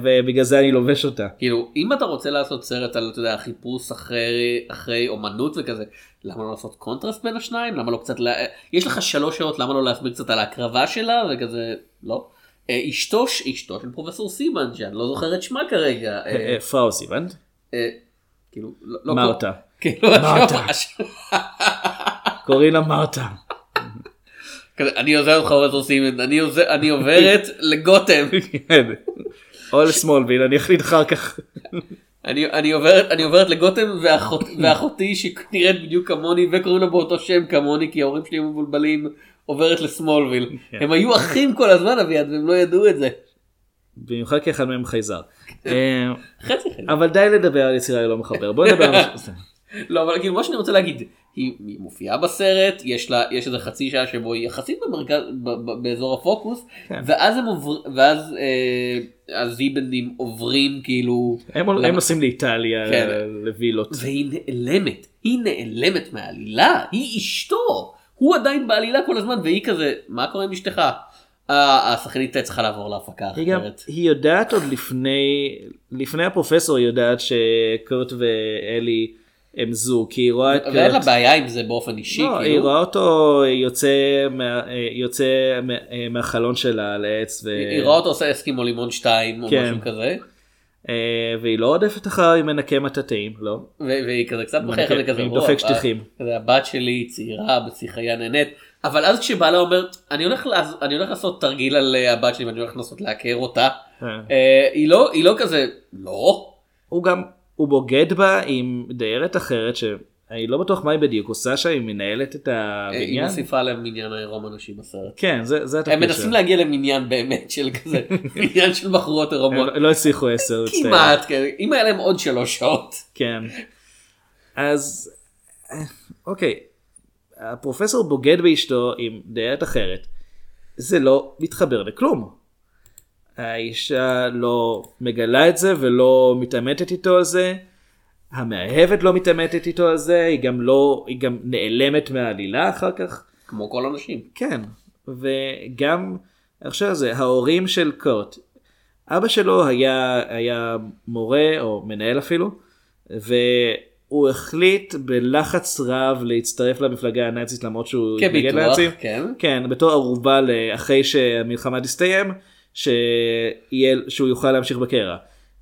ובגלל זה אני לובש אותה. כאילו, אם אתה רוצה לעשות סרט על, אתה יודע, חיפוש אחרי, אחרי אומנות וכזה, למה לא לעשות קונטרסט בין השניים? למה לא קצת, לה... יש לך שלוש שעות, למה לא להסביר קצת על ההקרבה שלה וכזה, לא. אה, אשתו, אשתו של פרופסור סימן, שאני לא זוכר את שמה כרגע. אה, אה, הבנת? אה, כאילו, לא... לא מרתה. כאילו, מרתה. השם- *laughs* קוראים לה מרתה. אני עוזר אותך פרופסור סימן, אני עוברת לגותם. *laughs* כן. או לסמולוויל, אני אחליט אחר כך. אני, אני עוברת אני עוברת לגותם ואחות, ואחותי שנראית בדיוק כמוני וקוראים לה באותו שם כמוני כי ההורים שלי מבולבלים עוברת לסמולוויל. הם היו אחים כל הזמן אביעד והם לא ידעו את זה. במיוחד כי אחד מהם חייזר. אה, חצי חצי. אבל די לדבר על יצירה ללא מחבר. בוא נדבר על. *laughs* לא אבל כאילו מה שאני רוצה להגיד היא, מופיעה בסרט יש לה יש איזה חצי שעה שבו היא יחסית במרכז ב, ב, באזור הפוקוס כן. ואז הם עוברים ואז אה, הזיבנדים עוברים כאילו הם הם למ- נוסעים לאיטליה כן. לווילות. והיא נעלמת, היא נעלמת מהעלילה, היא אשתו, הוא עדיין בעלילה כל הזמן והיא כזה, מה קורה עם אשתך? השחקנית צריכה לעבור להפקה היא אחרת. היא יודעת עוד לפני, לפני הפרופסור היא יודעת שקורט ואלי הם זוג, כי היא רואה את ואין לה בעיה עם זה באופן אישי, לא, היא כאילו. רואה אותו יוצא, מה, יוצא מה- מהחלון שלה על ו... היא רואה אותו עושה אסקימו לימון 2 או כן. משהו כזה, אה, והיא לא רודפת אחריו עם מנקה מטאטאים, לא? והיא כזה קצת מחייכת וכזה, היא "וואו, דופק שטיחים." הבת שלי צעירה בשיחייה נהנית, אבל אז כשבעלה אומר, אני הולך לעז- אני הולך לעשות תרגיל על אה, הבת שלי ואני הולך לנסות לעקר אותה, אה. אה, היא לא היא לא כזה, לא. הוא גם, הוא בוגד בה עם דיירת אחרת שאני לא בטוח מה היא בדיוק עושה שם, היא מנהלת את אה, היא הבניין. מוסיפה להם מניין העירום אנשים בסרט. כן, זה, זה הם התפקיד מנסים שלה. להגיע למניין באמת של כזה, *laughs* מניין של בחורות הם עירומות. לא- הצליחו עשר. כמעט, כן. אם היה להם עוד שלוש שעות. כן. אז אה, אוקיי, הפרופסור בוגד באשתו עם דיירת אחרת, זה לא מתחבר לכלום. האישה לא מגלה את זה ולא מתעמתת איתו על זה. המאהבת לא מתעמתת איתו על זה, היא גם לא, היא גם נעלמת מהעלילה אחר כך. כמו כל האנשים. כן, וגם, על זה, ההורים של קורט, אבא שלו היה, היה מורה או מנהל אפילו, והוא החליט בלחץ רב להצטרף למפלגה הנאצית למרות שהוא התנגד כביטוח, לנאצים. כן. כן, בתור ערובה אחרי שהמלחמה תסתיים, שיהיה, שהוא יוכל להמשיך בקרע.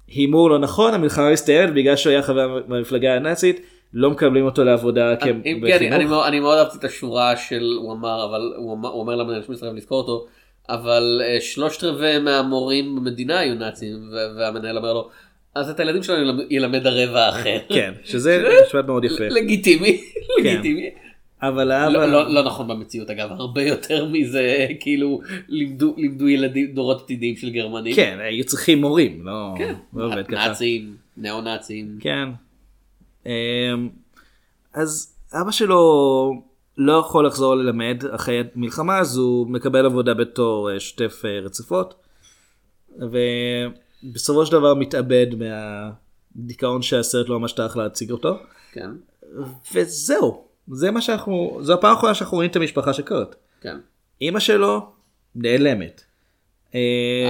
הימור לא נכון המלחמה מסתיימת בגלל שהוא היה חבר במפלגה הנאצית לא מקבלים אותו לעבודה כ- אם- כן, אני אני מאוד אהבתי את השורה של הוא אמר אבל הוא אמר- הוא אומר למנהל של משרד לזכור אותו אבל אה, שלושת רבעי מהמורים במדינה היו נאצים והמנהל אומר לו אז את הילדים שלנו ילמד- ילמד הרבע האחר. כן שזה *laughs* משפט מאוד יפה לגיטימי, כן. לגיטימי. אבל האבא לא, לא, לא נכון במציאות אגב, הרבה יותר מזה, כאילו לימדו, לימדו ילדים, דורות עתידיים של גרמנים. כן היו צריכים מורים לא לא עובד ככה. נאצים, ניאו נאצים. כן. אמ, אז אבא שלו לא יכול לחזור ללמד אחרי המלחמה אז הוא מקבל עבודה בתור אה, שוטף אה, רצפות. ובסופו של דבר מתאבד מהדיכאון שהסרט לא ממש טרח להציג אותו. כן, וזהו. זה מה שאנחנו, זו הפעם האחרונה שאנחנו רואים את המשפחה של קורט. כן. אימא שלו נעלמת. אה,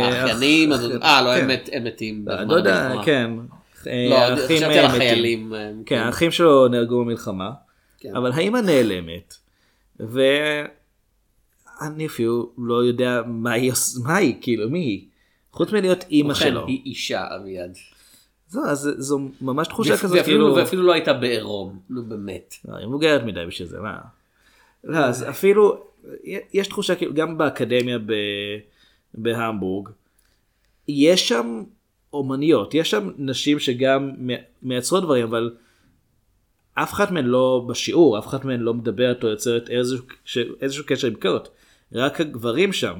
האחיינים, אח- אה לא, כן. הם מת- הם מתים בזמן לא יודע. כן. אה, לא, האחים, חשבתי על אה. החיילים. אה, כן, האחים שלו נהרגו במלחמה, כן. אבל האמא נעלמת, ואני אפילו לא יודע מה היא, כאילו, מי היא? חוץ מלהיות אימא שלו. היא אישה אביעד. זו, אז זו ממש תחושה ואפ- כזאת, ואפילו- כאילו, ואפילו לא הייתה בעירום, נו באמת. לא, היא מבוגרת מדי בשביל זה, מה? לא, אז אפילו, יש תחושה, כאילו, גם באקדמיה ב- בהמבורג, יש שם אומניות, יש שם נשים שגם מייצרות דברים, אבל אף אחת מהן לא בשיעור, אף אחת מהן לא מדברת או יוצרת איזשהו, איזשהו קשר עם קורט, רק הגברים שם,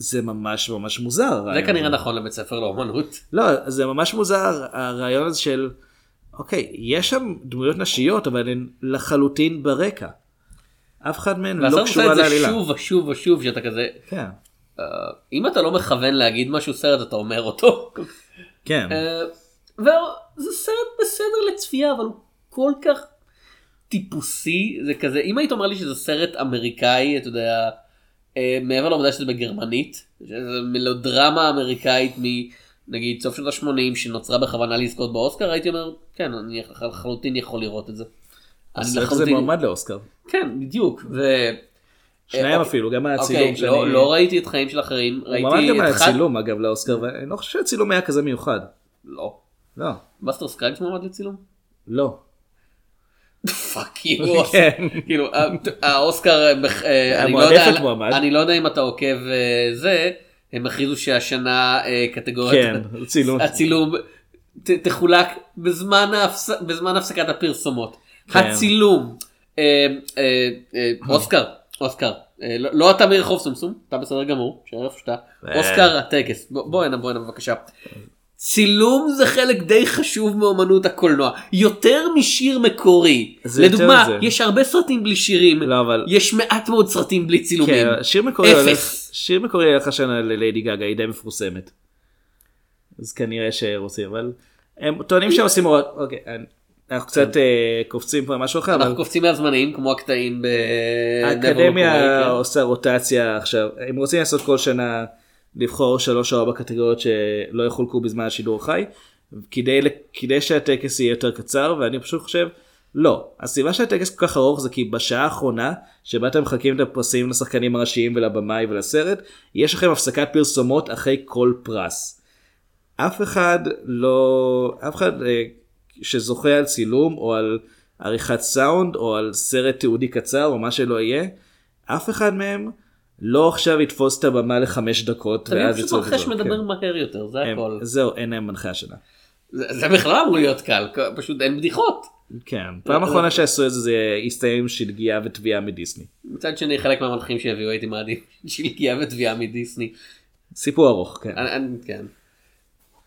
וזה ממש ממש מוזר. זה כנראה. נכון לבית ספר לאומנות. לא, זה ממש מוזר הרעיון הזה של, אוקיי, יש שם דמויות נשיות, אבל הן לחלוטין ברקע. אף אחד מהן לא והסרט עושה קשורה את זה לעלילה. שוב ושוב ושוב, שאתה כזה, כן, אה, אם אתה לא מכוון להגיד משהו סרט אתה אומר אותו. כן. אה, וזה סרט בסדר לצפייה אבל הוא כל כך טיפוסי זה כזה אם היית אומר לי שזה סרט אמריקאי אתה יודע מעבר לעובדה שזה בגרמנית שזה מלודרמה אמריקאית מנגיד סוף שנות ה-80 שנוצרה בכוונה לזכות באוסקר הייתי אומר כן אני לחלוטין יכול לראות את זה. אני הסרט הזה לחלוטין- מועמד לאוסקר. כן בדיוק. ו... שניים אה, אפילו, גם אוקיי, מהצילום שאני... לא, לא ראיתי את חיים של אחרים, הוא מועמד ראיתי גם את חד... מהצילום אגב לאוסקר, ואני לא חושב שהצילום היה כזה מיוחד. לא. לא. באסטר סקראגס מועמד לצילום? לא. Fuck you. *laughs* כן. כאילו האוסקר, אה, אה, אני לא יודע-. אני לא יודע אם אתה עוקב אה, זה, הם הכריזו שהשנה קטגוריית כן, צילום. הצילום ת- תחולק בזמן ההפס- בזמן הפסקת הפרסומות. כן. הצילום. אה, אה, אה, אוסקר, אוסקר. לא- לא אתה מרחוב סומסום, אתה בסדר גמור, תישאר איפה שאתה. אוסקר הטקס. בוא הנה בוא הנה בבקשה. צילום זה חלק די חשוב מאומנות הקולנוע יותר משיר מקורי לדוגמה. יש הרבה סרטים בלי שירים לא, אבל- יש מעט מאוד סרטים בלי צילומים כן, שיר מקורי הולך, שיר מקורי הלך השנה לליידי גגה, היא די מפורסמת. אז כנראה שרוצים, אבל הם טוענים שהם עושים עוד, אוקיי, אנחנו קצת אה, קופצים פה משהו אחר, אנחנו קופצים מהזמנים כמו הקטעים ב... האקדמיה Never Look Away, כן. עושה רוטציה עכשיו, הם רוצים לעשות כל שנה לבחור שלוש או ארבע קטגוריות שלא יחולקו בזמן השידור החי, כדי, כדי שהטקס יהיה יותר קצר, ואני פשוט חושב, לא. הסיבה שהטקס כל כך ארוך זה כי בשעה האחרונה, שבה אתם מחלקים את הפרסים לשחקנים הראשיים ולבמאי ולסרט, יש לכם הפסקת פרסומות אחרי כל פרס. אף אחד לא, אף אחד אה, שזוכה על צילום או על עריכת סאונד או על סרט תיעודי קצר או מה שלא יהיה, אף אחד מהם לא עכשיו יתפוס את הבמה לחמש דקות תמיד ואז פשוט יצאו מנחש לזרוק, מדבר כן. מהר יותר זה הכל זהו, אין להם מנחה השנה. זה זה בכלל אמור להיות קל פשוט אין בדיחות כן, פעם אחרונה שעשו את זה זה הסתיים עם שלגיה ותביעה מדיסני. מצד שני חלק מהמנחים שהביאו הייתי מעדיף *laughs* שלגיה ותביעה מדיסני סיפור ארוך, כן. כן.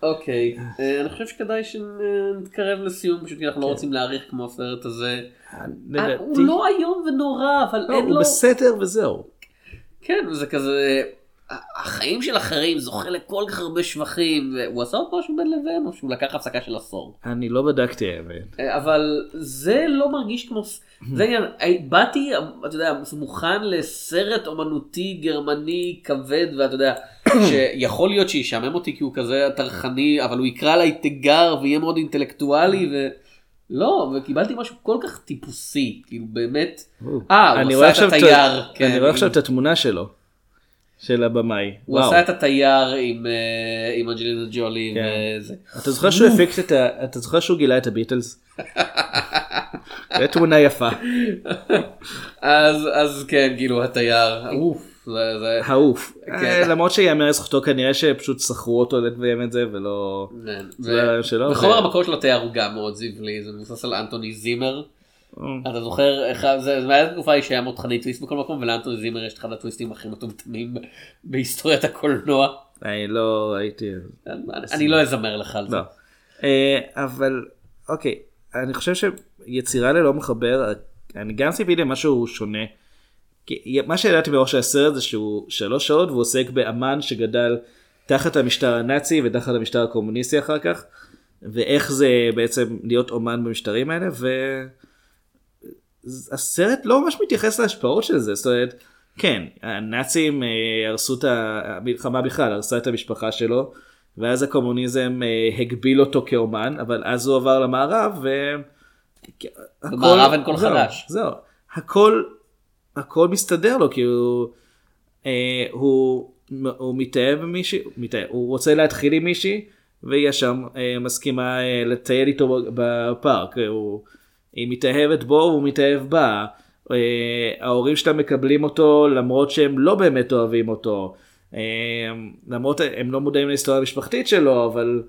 אוקיי אה, אני חושב שכדאי שנתקרב לסיום פשוט כי אנחנו לא רוצים להאריך כמו הסרט הזה. אה, הוא לא איום ונורא אבל לא, אין הוא לו בסדר וזהו. כן זה כזה החיים של אחרים זוכה לכל כך הרבה שבחים והוא עשה עוד משהו בין לבין או שהוא לקח הפסקה של עשור. אני לא בדקתי האמת. אה, אבל זה לא מרגיש כמו זה *laughs* העניין אה, באתי אתה יודע מוכן לסרט אומנותי גרמני כבד ואתה יודע *coughs* שיכול להיות שישעמם אותי כי הוא כזה טרחני אבל הוא יקרא עליי תיגר ויהיה מאוד אינטלקטואלי ולא וקיבלתי משהו כל כך טיפוסי כאילו באמת אה הוא עשה את התייר כן. אני רואה עכשיו את התמונה שלו. של הבמאי. הוא וואו. עשה את התייר עם אה, עם אנג'לינה ג'ולי כן. וזה. אתה זוכר שהוא הפיק את ה... אתה זוכר שהוא גילה את הביטלס? *laughs* זו תמונה יפה. אז אז כן כאילו התייר. אוף, זה- העוף. כן. אה, למרות שיאמר לזכותו כנראה שפשוט שכרו אותו לביים את זה ולא... כן. שלו, וחומר המקור של התייר הוא גם מאוד זבלי זה מבוסס על אנטוני זימר. אה. אתה זוכר איך זה זה היה תקופה שהיה מותחני טוויסט בכל מקום ולאנטוני זימר יש את אחד הטוויסטים הכי מטומטמים בהיסטוריית הקולנוע. אני לא הייתי... אני לא אזמר לך על זה. לא. אה, אבל אוקיי אני חושב שיצירה ללא מחבר אני גם ציפיתי למשהו שונה. כי מה שידעתי מראש הסרט זה שהוא שלוש שעות והוא עוסק באמן שגדל תחת המשטר הנאצי ותחת המשטר הקומוניסטי אחר כך ואיך זה בעצם להיות אומן במשטרים האלה והסרט לא ממש מתייחס להשפעות של זה זאת אומרת כן הנאצים אה, הרסו את המלחמה בכלל הרסה את המשפחה שלו ואז הקומוניזם אה, הגביל אותו כאומן אבל אז הוא עבר למערב ו... הכל- במערב אין קול זהו, חדש. זהו הכל הכל מסתדר לו כי הוא אה, הוא, הוא מתאהב במישהי הוא, מתאהב, הוא רוצה להתחיל עם מישהי והיא שם אה, מסכימה אה, לטייל איתו בפארק הוא, היא מתאהבת בו והוא מתאהב בה. אה, ההורים שלה מקבלים אותו למרות שהם לא באמת אוהבים אותו. אה, למרות הם לא מודעים להיסטוריה המשפחתית שלו אבל.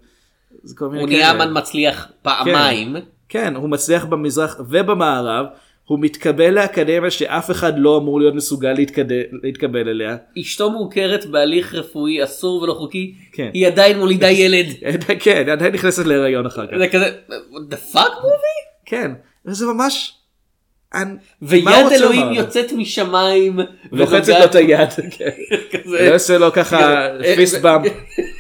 זה כל מיני הוא. נהיה אמן מצליח פעמיים. כן, הוא מצליח במזרח ובמערב, הוא מתקבל לאקדמיה שאף אחד לא אמור להיות מסוגל להתקד... להתקבל אליה. אשתו מוכרת בהליך רפואי אסור ולא חוקי. כן. היא עדיין מולידה *laughs* ילד. *laughs* כן, עדיין נכנסת להיריון אחר כך. זה כזה the fuck movie? כן, וזה ממש... ויד אלוהים? יוצאת משמיים. לוחצת ונוגעת- לו את היד, כן. *laughs* לא עושה לו ככה אה, פיסט אה, באמפ.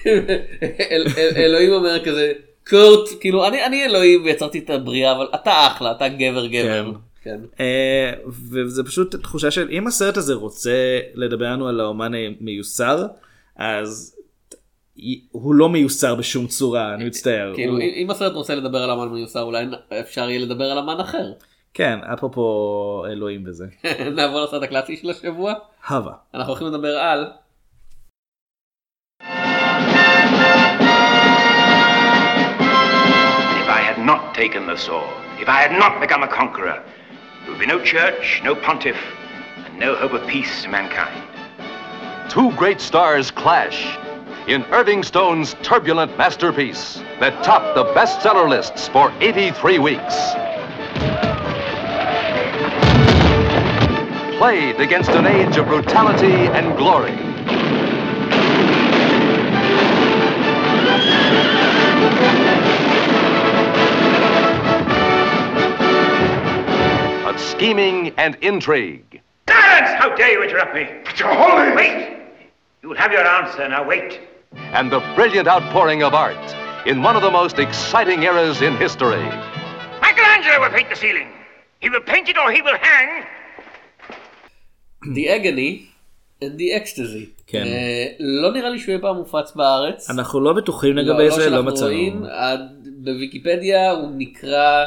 אל- אל- אלוהים אומר כזה קורט כאילו אני אני אלוהים ויצרתי את הבריאה אבל אתה אחלה אתה גבר גבר. כן. אה, וזה פשוט תחושה של אם הסרט הזה רוצה לדבר לנו על האומן המיוסר, אז הוא לא מיוסר בשום צורה, אני מצטער. כאילו הוא- אם אם הסרט רוצה לדבר על אמן מיוסר אולי אפשר יהיה לדבר על אמן אחר. כן, אפרופו אלוהים וזה. *laughs* נעבור לסרט הקלאסי של השבוע הווה. אנחנו הולכים לדבר על If I had not taken the sword, if I had not become a conqueror, there would be no church, no pontiff, and no hope of peace to mankind. two great stars clash in Irving Stone's turbulent masterpiece that topped the bestseller lists for 83 weeks. Played against an age of brutality and glory. Scheming and intrigue. Silence! How dare you interrupt me? But your holy... Wait! You'll have your answer, now wait. and the brilliant outpouring of art in one of the most exciting eras in history. Michelangelo will paint the ceiling. He will paint it or he will hang. The Agony and The Ecstasy. כן. אה, לא נראה לי שהוא יהיה פעם מופץ בארץ. אנחנו לא בטוחים לגבי זה, לא שאנחנו מצאנו. רואים, עד- בוויקיפדיה הוא נקרא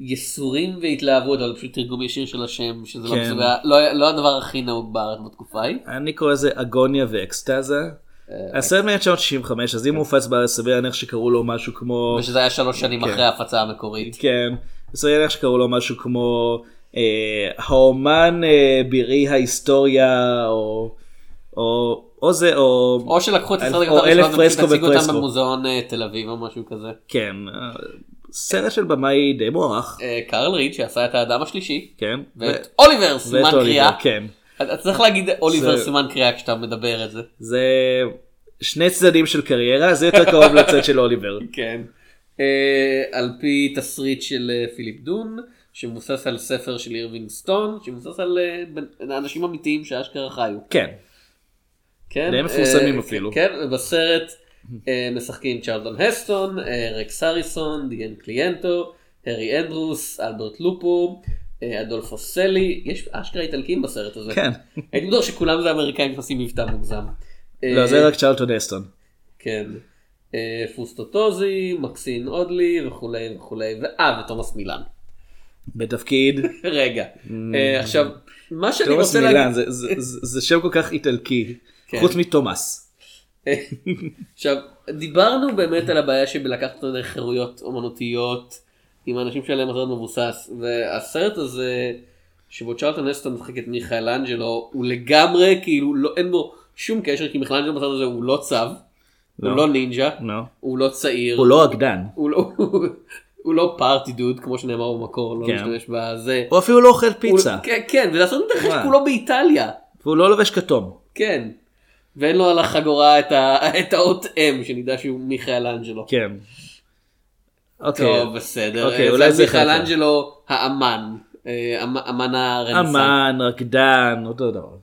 ייסורים והתלהבות, אבל פשוט תרגום ישיר של השם, שזה לא כן. ה- לא לא הדבר הכי נהוג בארץ בתקופה ההיא. אני קורא לזה אגוניה ואקסטזה. הסרט מ-1965 אז אם הוא הופץ בארץ סביר להניח שקראו לו משהו כמו ושזה היה שלוש שנים כן. אחרי ההפצה המקורית. כן סביר להניח שקראו לו משהו כמו אה, האומן אה, בירי ההיסטוריה או או או זה או או שלקחו את הסרט או אלף פרסקו ופרסקו. במוזיאון אה, תל אביב או משהו כזה. כן סרט של במאי די מוערך אה, קרל ריד שעשה את האדם השלישי. כן ואת אוליבר סימן קריאה. כן אתה צריך להגיד אוליבר סימן קריאה כשאתה מדבר את זה. זה שני צדדים של קריירה זה יותר קרוב לצד של אוליבר. *laughs* כן. אה, על פי תסריט של אה, פיליפ דון שמבוסס על ספר של אירווינג סטון שמבוסס על אנשים אמיתיים שאשכרה חיו. כן כן. די מפורסמים אפילו. כן בסרט משחקים צ'רלטון הסטון, אה, רקס הריסון, דיאן סילנטו, הרי אנדרוז, אלברט לופו. אה, אדולפו סלי, יש אשכרה איטלקים בסרט הזה. כן. הייתי בטוח שכולם זה אמריקאים שעושים מבטא מוגזם. לא אה, זה רק צ'רלטון אסטון. כן. אה, פוסטו טוזי, מקסין אודלי וכולי וכולי, ואה ותומאס מילן. בתפקיד *laughs* רגע, אה, עכשיו, מה שאני תומאס רוצה מילן להגיד, זה- זה- זה זה שם כל כך איטלקי. חוץ מתומאס. עכשיו, דיברנו באמת על הבעיה שבלקחת חירויות אומנותיות עם האנשים שלהם הסרט מבוסס, והסרט הזה, שבו צ'רלטון אסטון משחק את מיכאל אנג'לו, הוא לגמרי כאילו, לא, אין בו שום קשר, כי מיכאל אנג'לו בסרט הזה הוא לא צב, הוא לא. לא נינג'ה, לא. הוא לא צעיר, הוא לא אגדן. הוא לא, *laughs* הוא לא פארטי דוד כמו שנאמר במקור, לא כן. משתמש בזה. הוא אפילו לא אוכל פיצה. הוא- כן, כן, הסרט מתרחש מה? כולו באיטליה. והוא לא לובש כתום. כן. ואין לו על החגורה את, ה... *laughs* את האות M שנדע שהוא מיכאל אנג'לו. כן. אוקיי. טוב בסדר. אוקיי, אולי זה מיכאל. אנג'לו האמן. אה, אמ- אמן הרנסה. אמן, רקדן, אותו דבר.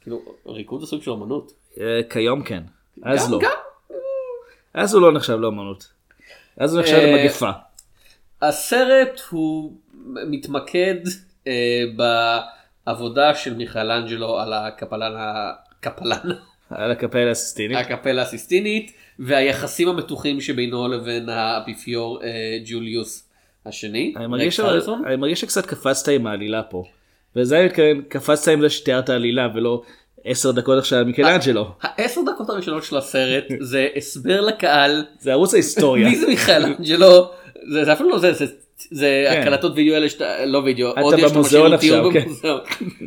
כאילו ריקוד זה סוג של אמנות. אה, כיום כן. אז לא. אז הוא לא נחשב לאמנות. אז הוא נחשב אה, למגפה. הסרט הוא מתמקד בעבודה של מיכאל אנג'לו על הקפלן, הקפלן, על הקפלה הסיסטינית. הקפלה הסיסטינית והיחסים המתוחים שבינו לבין האפיפיור אה, ג'וליוס השני. אני מרגיש אבל-. אני מרגיש שקצת קפצת עם העלילה פה. וזה אני מתכוון, קפצת עם זה שתיארת עלילה ולא עשר דקות עכשיו על מיקלאנג'לו. העשר דקות הראשונות של הסרט זה הסבר לקהל זה ערוץ ההיסטוריה. מי זה מיכאל אנג'לו זה זה אפילו לא זה זה זה כן. הקלטות וידאו האלה שאתה לא וידאו אתה במוזיאון עכשיו, כן.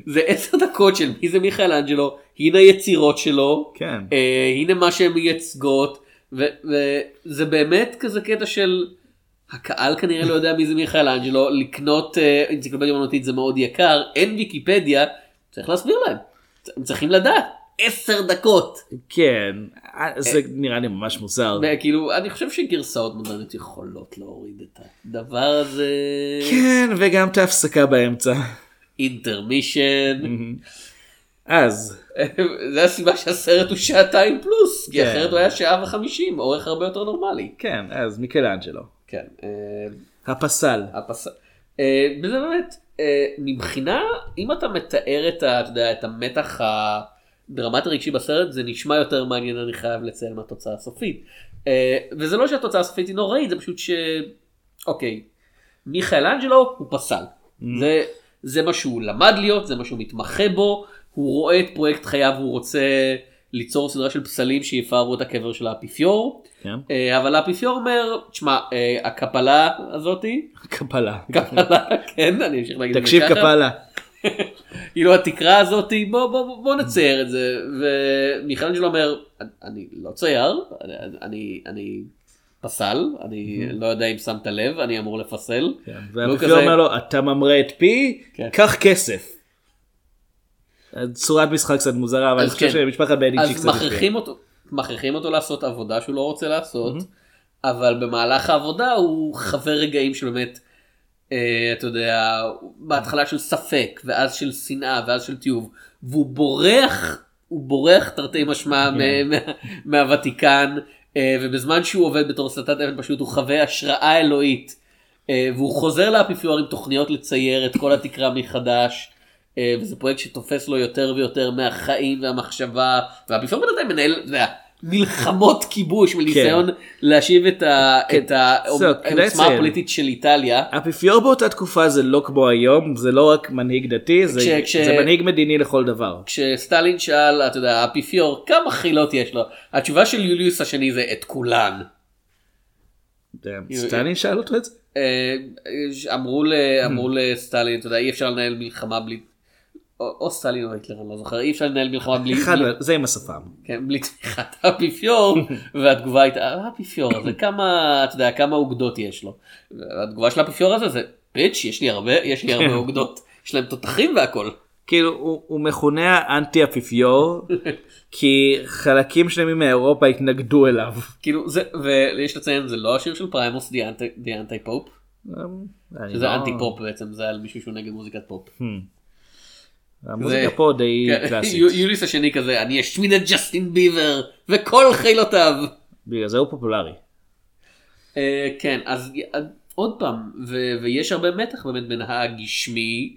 זה עשר דקות של מי זה מיכאל אנג'לו הנה יצירות שלו כן. אה, הנה מה שהן מייצגות וזה באמת כזה קטע של הקהל כנראה לא יודע מי זה מיכאל אנג'לו לקנות אה, אנציקלופדיה אמנותית זה מאוד יקר אין ויקיפדיה צריך להסביר להם הם צריכים לדעת עשר דקות. כן. אה, זה נראה לי ממש מוזר. כאילו אני חושב שגרסאות מודרניות יכולות להוריד את הדבר הזה. כן, וגם את ההפסקה באמצע. אינטרמישן. אז, *laughs* זה הסיבה שהסרט הוא שעתיים פלוס כי כן. אחרת הוא היה שעה וחמישים אורך הרבה יותר נורמלי. כן, אז מיקלאנג'לו. כן. אה, הפסל. הפס... אה, וזה באמת מבחינה אם אתה מתאר את, ה, אתה יודע, את המתח הדרמטי רגשי בסרט זה נשמע יותר מעניין אני חייב לציין מהתוצאה הסופית. אה, וזה לא שהתוצאה הסופית היא נוראית זה פשוט ש... אוקיי. מיכאל אנג'לו הוא פסל. זה, זה מה שהוא למד להיות זה מה שהוא מתמחה בו הוא רואה את פרויקט חייו הוא רוצה ליצור סדרה של פסלים שיפארו את הקבר של האפיפיור. כן. אה, אבל האפיפיור אומר, תשמע, אה, הקפלה הזאתי, קפלה. קפלה, *laughs* כן, אני אמשיך להגיד את זה תקשיב ככה, קפלה. *laughs* כאילו התקרה הזאתי, בוא, בוא, בוא, בוא נצייר את זה, ומיכאל אנג'לו אומר, אני לא צייר, אני, אני, פסל, אני לא יודע אם שמת לב, אני אמור לפסל. והוא והאפיפיור אומר לו, אתה ממרה את פי, כן. קח כסף. צורת משחק קצת מוזרה, אבל אז אני חושב כן. שמשפחת בניצ'י אז קצת... מכריחים אותו, מכריחים אותו לעשות עבודה שהוא לא רוצה לעשות, אבל במהלך העבודה הוא חווה רגעים שבאמת, אתה יודע, בהתחלה של ספק, ואז של שנאה, ואז של תיעוב, והוא בורח, הוא בורח תרתי משמע *laughs* כן. מה- מה- מהוותיקן, אה, ובזמן שהוא עובד בתור סטת אבן פשוט הוא חווה השראה אלוהית, אה, והוא חוזר לאפיפיור עם תוכניות לצייר את כל התקרה מחדש. אה, וזה פרויקט שתופס לו יותר ויותר מהחיים והמחשבה והאפיפיור בינתיים מנהל אתה יודע, מלחמות כיבוש וניסיון להשיב את ה- את כן. כדאי העוצמה. הפוליטית של איטליה. האפיפיור באותה תקופה זה לא כמו היום, זה לא רק מנהיג דתי, זה כש- זה מנהיג מדיני לכל דבר. כשסטלין שאל אתה יודע האפיפיור כמה חילות יש לו התשובה של יוליוס השני זה את כולן. סטלין שאל אותו את זה? אה, ל- אמרו לסטלין אתה יודע אי אפשר לנהל מלחמה בלי. או סטלין או היטלר אני לא זוכר אי אפשר לנהל מלחמה בלי אחד, זה עם השפם. כן, בלי תמיכת *laughs* האפיפיור, והתגובה הייתה, האפיפיור הזה, כמה, אתה יודע, כמה אוגדות יש לו. והתגובה של האפיפיור הזה זה, bitch, יש לי הרבה, יש לי הרבה אוגדות, יש להם תותחים והכל. כאילו הוא, הוא מכונה האנטי אפיפיור כי חלקים שלמים מאירופה התנגדו אליו. כאילו, זה, ויש לציין, זה לא השיר של פריימוס, The Antipop, שזה לא- Antipop בעצם, זה על מישהו שהוא נגד מוזיקת פופ. המוזיקה זה- פה די כן, קלאסית. יו- יוליוס השני כזה, אני אשמיד את ג'סטין ביבר, וכל חילותיו. בגלל זה הוא פופולרי. אה, כן, אז אה, עוד פעם, ו- ויש הרבה מתח באמת בין הגשמי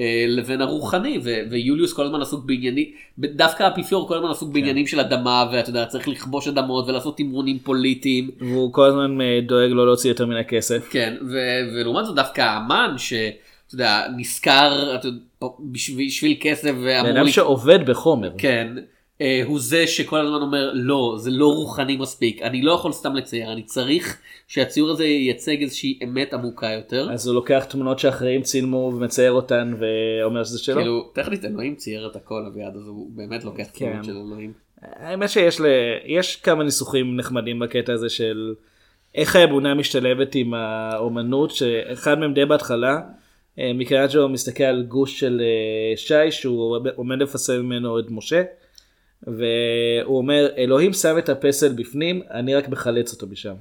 אה, לבין הרוחני, ו- ויוליוס כל הזמן עסוק בעניינים, דווקא האפיפיור כל הזמן עסוק בעניינים של אדמה, ואתה יודע, צריך לכבוש אדמות ולעשות תמרונים פוליטיים. והוא כל הזמן אה, דואג לא להוציא יותר מן הכסף. כן, ו- ולעומת זאת דווקא האמן, יודע, אתה יודע, בשביל, בשביל כסף בן ואמור... אדם לי- שעובד בחומר. כן, אה, הוא זה שכל הזמן אומר לא זה לא רוחני מספיק אני לא יכול סתם לצייר אני צריך שהציור הזה ייצג איזושהי אמת עמוקה יותר. אז הוא לוקח תמונות שאחרים צילמו ומצייר אותן ואומר שזה שלו? כאילו טכנית אלוהים צייר את הכל אביעד אז הוא באמת לוקח כן. תמונות של אלוהים. האמת שיש ל... יש כמה ניסוחים נחמדים בקטע הזה של איך האמונה משתלבת עם האומנות שאחד מהם די בהתחלה. אה, מיכלאנג'לו מסתכל על גוש של אה, שיש שהוא עומד לפסל ממנו את משה. והוא אומר אלוהים שם את הפסל בפנים אני רק מחלץ אותו משם.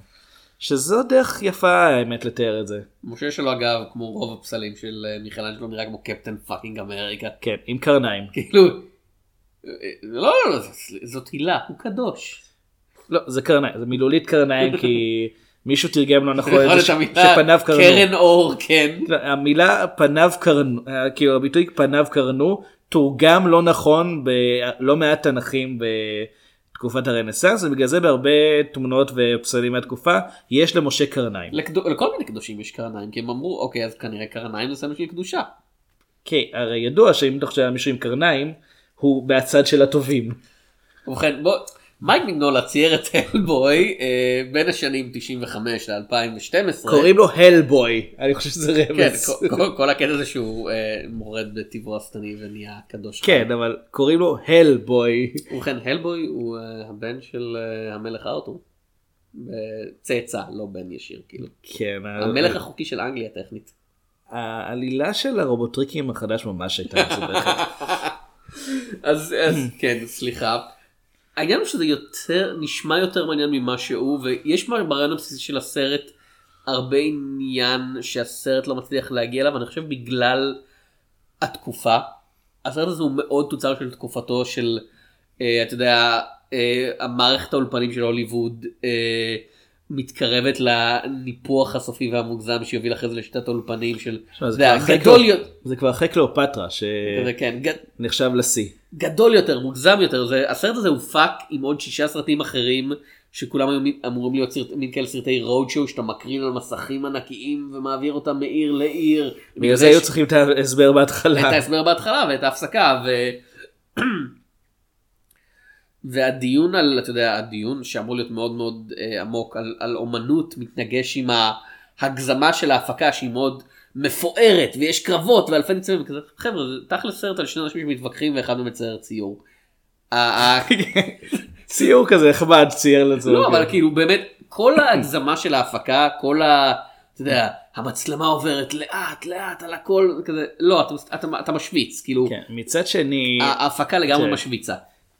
שזו דרך יפה האמת לתאר את זה. משה שלו אגב כמו רוב הפסלים של אה, מיכאלנג'לו נראה כמו קפטן fucking אמריקה. כן עם קרניים. כאילו. לא, לא, לא, זאת הילה, הוא קדוש. לא זה קרניים זה מילולית קרניים כי *laughs* מישהו תרגם לא נכון את זה שפניו קרנו. קרן אור, כן. המילה פניו קרנו אה, כאילו הביטוי פניו קרנו תורגם לא נכון בלא מעט תנכים בתקופת הרנסאנס ובגלל זה בהרבה תמונות ופסלים מהתקופה יש למשה קרניים. לקדו- לכל מיני קדושים יש קרניים, כי הם אמרו, אוקיי, אז כנראה קרניים זה סמל של קדושה. כי הרי ידוע שאם אתה חושב על מישהו עם קרניים הוא מהצד של הטובים. ובכן, בוא, מייק מגנולה צייר את הלבוי אה, בין השנים 95 ל-2012. קוראים לו הלבוי אני חושב שזה כן, רמז. כל- כל- כל הקטע זה שהוא אה, מורד בטבעו השטני ונהיה קדוש. כן אבל קוראים לו הלבוי. ובכן, הלבוי הוא אה, הבן של אה, המלך ארתור. צאצא, לא בן ישיר, כאילו. כן. המלך החוקי של אנגליה טכנית. העלילה של הרובוטריקים החדש ממש הייתה מסובכת. *laughs* אז, אז כן, סליחה. העניין הוא שזה יותר, נשמע יותר מעניין ממה שהוא, ויש ברעיון הבסיסי של הסרט הרבה עניין שהסרט לא מצליח להגיע אליו, אני חושב בגלל התקופה. הסרט הזה הוא מאוד תוצר של תקופתו של, אה, אתה יודע, אה, המערכת האולפנים של הוליווד אה, מתקרבת לניפוח הסופי והמוגזם שיוביל אחרי זה לשיטת האולפנים של, גדול יותר, זה כבר אחרי קליאופטרה זה כן, שנחשב לשיא. גדול יותר, מוגזם יותר, זה, הסרט הזה הופק עם עוד שישה סרטים אחרים שכולם היו אמורים להיות סרט, מין כאלה סרטי רוד שואו שאתה מקרין על מסכים ענקיים ומעביר אותם מעיר לעיר. בגלל זה היו צריכים את ההסבר את בהתחלה. ההסבר בהתחלה ואת ההפסקה ו... *clears throat* והדיון על, אתה יודע, הדיון שאמור להיות מאוד מאוד אה, עמוק על, על אומנות מתנגש עם ההגזמה של ההפקה שהיא מאוד מפוארת ויש קרבות ואלפי ניצבים וכזה, חבר'ה זה תכל'ס סרט על שני אנשים שמתווכחים ואחד מצייר ציור. *laughs* ציור כזה נחמד צייר לזה. לא אבל כאילו באמת כל ההגזמה של ההפקה כל ה... אתה יודע המצלמה עוברת לאט לאט על הכל כזה לא אתה, אתה, אתה משוויץ כאילו כן, מצד שני, ההפקה לגמרי כן. משוויצה.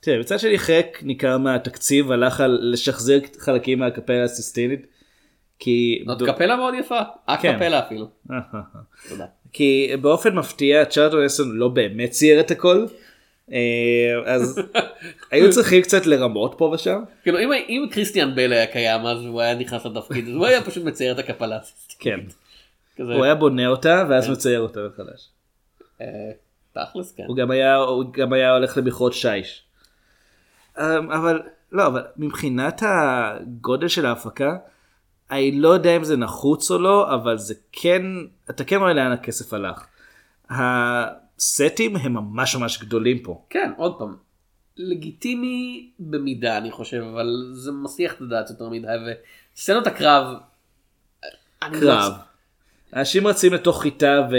תראה, מצד שני חלק ניכר מהתקציב הלך על לשחזר חלקים מהקפלה הסיסטינית. כי זאת ב- קפלה מאוד יפה, כן. הקפלה אפילו. תודה. כי באופן מפתיע צ'ארלטון אסון לא באמת צייר את הכל. אה, אז *laughs* היו צריכים קצת לרמות פה ושם. כאילו אם, אם קריסטיאן בל היה קיים אז הוא היה נכנס לתפקיד הוא היה פשוט מצייר את הקפלה. כן. כזה, הוא היה בונה אותה ואז כן. מצייר אותה מחדש. אה, תכלס כן. הוא גם היה הוא גם היה הולך למכרות שיש. אמ, אבל לא אבל מבחינת הגודל של ההפקה אני לא יודע אם זה נחוץ או לא אבל זה כן אתה כן רואה לאן הכסף הלך. הסטים הם ממש ממש גדולים פה. כן עוד פעם. לגיטימי במידה אני חושב אבל זה מסיח את הדעת יותר מדי וסצנות הקרב. לא- קרב. אנשים רצים לתוך חיטה ו...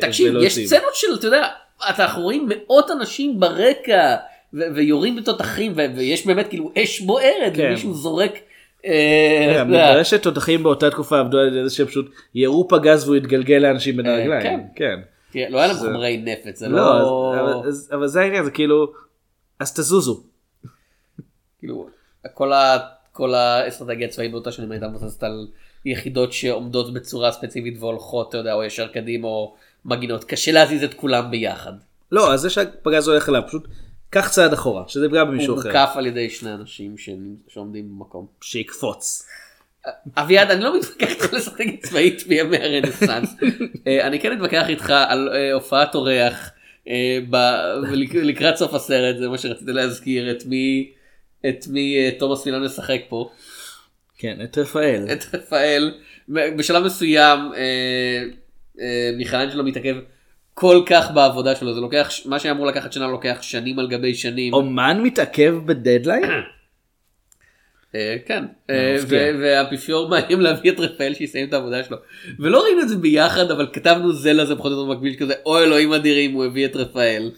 תקשיב ולא יש יוצאים. סצנות של אתה יודע אנחנו רואים מאות אנשים ברקע ו- ויורים בתותחים ו- ויש באמת כאילו אש בוערת כן. ומישהו זורק. אה, יודע, מתברר שתותחים באותה תקופה עבדו על זה שהם פשוט ירו פגז והוא יתגלגל לאנשים בין אה, הרגליים. כן. כן. תראה, לא היה להם חומרי נפץ זה לא, לא. אבל- זה העניין זה כאילו אז תזוזו. כאילו. כל האסטרטגיה הצבאית באותה שנים הייתה מבוססת על יחידות שעומדות בצורה ספציפית והולכות אתה יודע או ישר קדימה או מגינות קשה להזיז את כולם ביחד. לא אז זה שהפגז הולך אליו פשוט קח צעד אחורה שזה פגע הוא במישהו אחר. מוקף על ידי שני אנשים שעומדים במקום. שיקפוץ. אביעד אני לא מתווכח איתך על אסטרטגיה צבאית בימי הרנסאנס. אה, אני כן אתווכח איתך על אה, הופעת אורח אה, לקראת סוף הסרט זה מה שרציתי להזכיר את מי את מי תומאס פילן משחק פה. כן את רפאל. את רפאל בשלב מסוים מיכאלנג'לו מתעכב כל כך בעבודה שלו זה לוקח מה שאמור לקחת שנה לוקח שנים על גבי שנים. אומן מתעכב בדדליין? *clears throat* אה, כן אה, מפתיע. ו- והאפיפיור מאיים להביא את רפאל שיסיים את העבודה שלו ולא ראינו את זה ביחד אבל כתבנו זה לזה פחות או יותר מקביל כזה אוי אלוהים אדירים הוא הביא את רפאל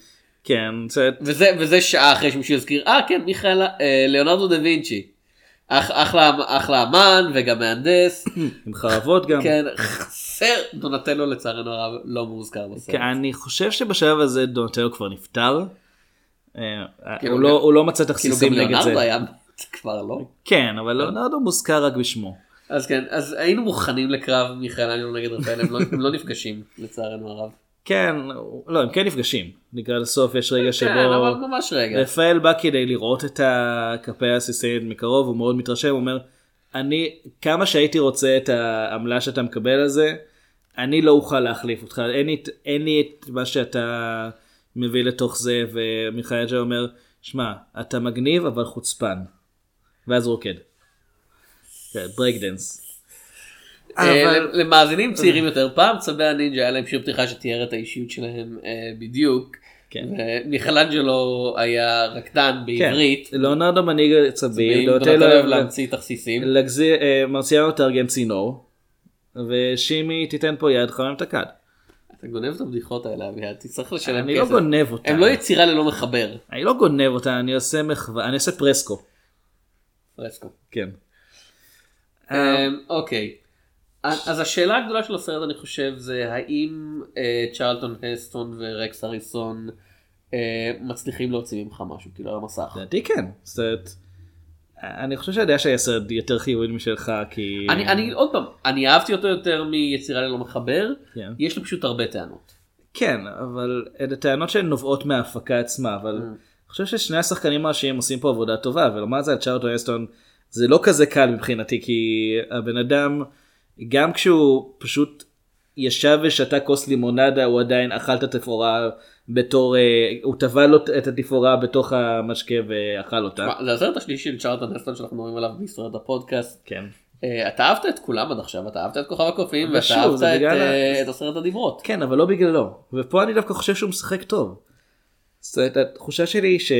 כן, זה... וזה וזה שעה אחרי שמישהו יזכיר אה כן מיכאל אה, ליאונרדו דה וינצ'י אח- אחלה אחלה אמן וגם מהנדס *clears throat* עם חרבות גם. כן חסר דונטלו לצערנו הרב לא מוזכר בסרט. כן, אני חושב שבשלב הזה דונטלו כבר נפטר. אה, כאילו, הוא לא- הוא לא מצא כאילו תכסיסים גם נגד ליאונרדו זה. היה *laughs* כבר לא. כן, אבל ליאונרדו מוזכר רק בשמו. אז כן אז היינו מוכנים לקרב מיכאל אניו נגד רפאל הם לא- הם לא נפגשים לצערנו הרב. כן, לא, הם כן נפגשים. לקראת הסוף יש רגע שבו... כן אבל ממש רגע. רפאל בא כדי לראות את הקפי הסיסטינית מקרוב, הוא מאוד מתרשם, הוא אומר, אני, כמה שהייתי רוצה את העמלה שאתה מקבל על זה, אני לא אוכל להחליף אותך, אין לי, את- אין לי את מה שאתה מביא לתוך זה, ומיכאל ג'ה אומר, שמע, אתה מגניב אבל חוצפן. ואז רוקד. כן, דנס. אה, אבל- למאזינים צעירים יותר פעם צבי הנינג'ה היה להם שיר פתיחה שתיאר את האישיות שלהם אה, בדיוק. כן. מיכלנג'לו היה רקדן בעברית. כן, ליאונרדו מנהיג צבים, דונטלו דונטלו אוהב להמציא תכסיסים. אה, מרציאנו תארגן צינור, ושימי תיתן פה יד חמם את הכד. אתה גונב את הבדיחות האלה אביעד תצטרך לשלם אני לא כסף. גונב אותה. הם לא יצירה ללא מחבר. אני לא גונב אותה, אני עושה מחווה, אני עושה פרסקו. פרסקו. כן. אמ, אוקיי. אז השאלה הגדולה של הסרט אני חושב זה האם אה, צ'רלטון הסטון ורקס אריסון אה, מצליחים להוציא ממך משהו כאילו על המסך. לדעתי כן. זאת, אני חושב שהדעה שהיה סרט יותר חיובי משלך כי... אני, אני עוד פעם, אני אהבתי אותו יותר מיצירה ללא מחבר, כן. יש לי פשוט הרבה טענות. כן, אבל אלה טענות שהן נובעות מההפקה עצמה, אבל Mm. אני חושב ששני השחקנים הראשיים עושים פה עבודה טובה, ולומר זה על צ'ארלטון אסטון זה לא כזה קל מבחינתי, כי הבן אדם, גם כשהוא פשוט ישב ושתה כוס לימונדה, הוא עדיין אכל את התפאורה בתור, אה, הוא טבע לו את התפאורה בתוך המשקה ואכל אותה. זה הסרט השלישי של צ'רלטון הסטון שאנחנו מדברים עליו בישראל הפודקאסט. כן. אה, אתה אהבת את כולם עד עכשיו, אתה אהבת את כוכב הקופים ואתה אהבת את, אה, את הסרט הדיברות. כן, אבל לא בגללו. ופה אני דווקא חושב שהוא משחק טוב. זאת התחושה שלי ש...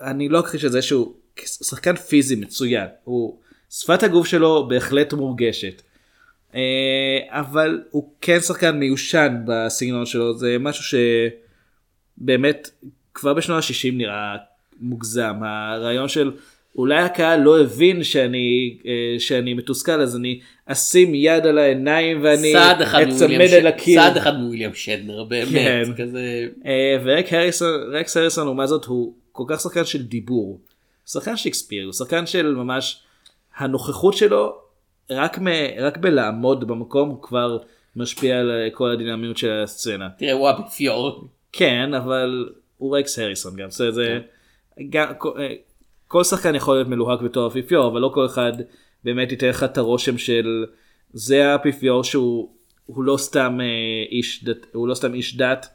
אני לא אכחיש את זה שהוא שחקן פיזי מצוין. הוא... שפת הגוף שלו בהחלט מורגשת. אה, אבל הוא כן שחקן מיושן בסגנון שלו, זה משהו שבאמת כבר בשנות ה-60 נראה מוגזם. הרעיון של אולי הקהל לא הבין שאני, אה, שאני מתוסכל אז אני אשים יד על העיניים ואני אצמד אל הקיר. צעד אחד מוויליאם שדנר באמת כן. כזה אה, ורק הריסון, רקס הריסון לעומת זאת הוא כל כך שחקן של דיבור. שחקן שייקספיר, הוא שחקן של ממש, הנוכחות שלו רק, מ, רק בלעמוד במקום הוא כבר משפיע על כל הדינמיות של הסצנה. תראה הוא האפיפיור. כן, אבל הוא רקס הריסון גם, זה, זה גם, כל, אה, כל שחקן יכול להיות מלוהק בתור אפיפיור, אבל לא כל אחד באמת ייתן לך את הרושם של זה האפיפיור שהוא הוא לא סתם אה, איש דת, הוא לא סתם איש דת,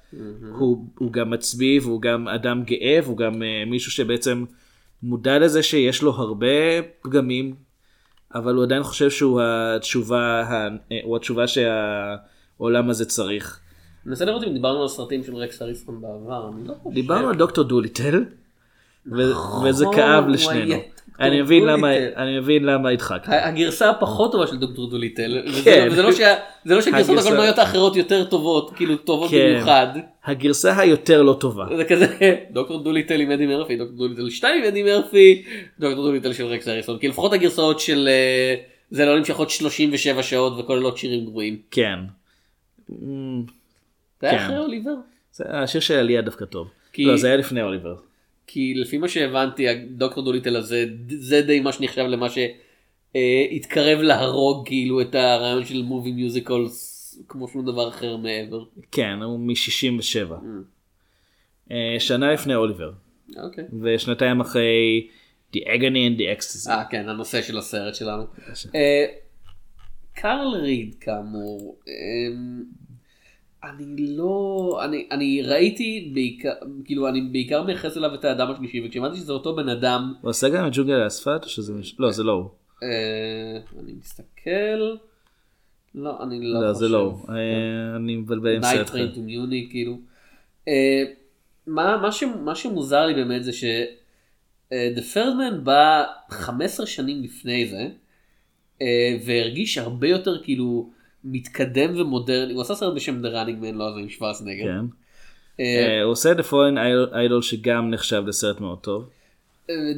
הוא, הוא גם מצביא והוא גם אדם גאה והוא גם אה, מישהו שבעצם מודע לזה שיש לו הרבה פגמים, אבל הוא עדיין חושב שהוא התשובה, אה, הוא התשובה שהעולם הזה צריך. אני מנסה לראות אם דיברנו על סרטים של רקס אריסון בעבר. לא. דיברנו על דוקטור דוליטל, ו- וזה כאב לשנינו. אני מבין למה. אני מבין למה הדחקת. הגרסה הפחות טובה של דוקטור דוליטל. כן. לא שה- זה לא שהגרסות הקולנועיות האחרות יותר טובות כאילו טובות כן. במיוחד. הגרסה היותר לא טובה. זה כזה דוקטור דוליטל עם אדי מרפי דוקטור דוליטל 2 עם אדי מרפי דוקטור דוליטל של רקס הריסון כי לפחות הגרסאות של אה, זה לא נמשכות 37 שעות וכוללות שירים גרועים. כן. זה היה כן. אחרי אוליבר? השיר של עלייה דווקא טוב. לא, זה היה לפני אוליבר. כי לפי מה שהבנתי הדוקטור דוליטל הזה זה די מה שנחשב למה שהתקרב להרוג כאילו את הרעיון של מובי מיוזיקולס כמו שום דבר אחר מעבר. כן, הוא מ-67. Mm. שנה לפני אוליבר. אוקיי. ושנתיים אחרי The Agony and the Ecstasy. אה כן הנושא של הסרט שלנו. אה, קרול ריד כאמור. אמ, אני לא אני אני ראיתי בעיקר כאילו אני בעיקר מייחס אליו את האדם השלישי וכשהבנתי שזה אותו בן אדם הוא עושה גם את ג'ונגל האספלט או שזה? לא, זה לא הוא. אה, אני מסתכל לא, אני לא לא חושב. זה לא, אה, אני מבלבל עם Night סרט אחר. Train to Munich כאילו. אה, מה, שמוזר לי באמת זה ש The Third Man בא 15 שנים לפני זה והרגיש הרבה יותר כאילו מתקדם ומודרני הוא עשה סרט בשם The Running Man לא זה עם שוורצנגר. כן. אה, אה, הוא עושה את הפולן איידול שגם נחשב לסרט מאוד טוב.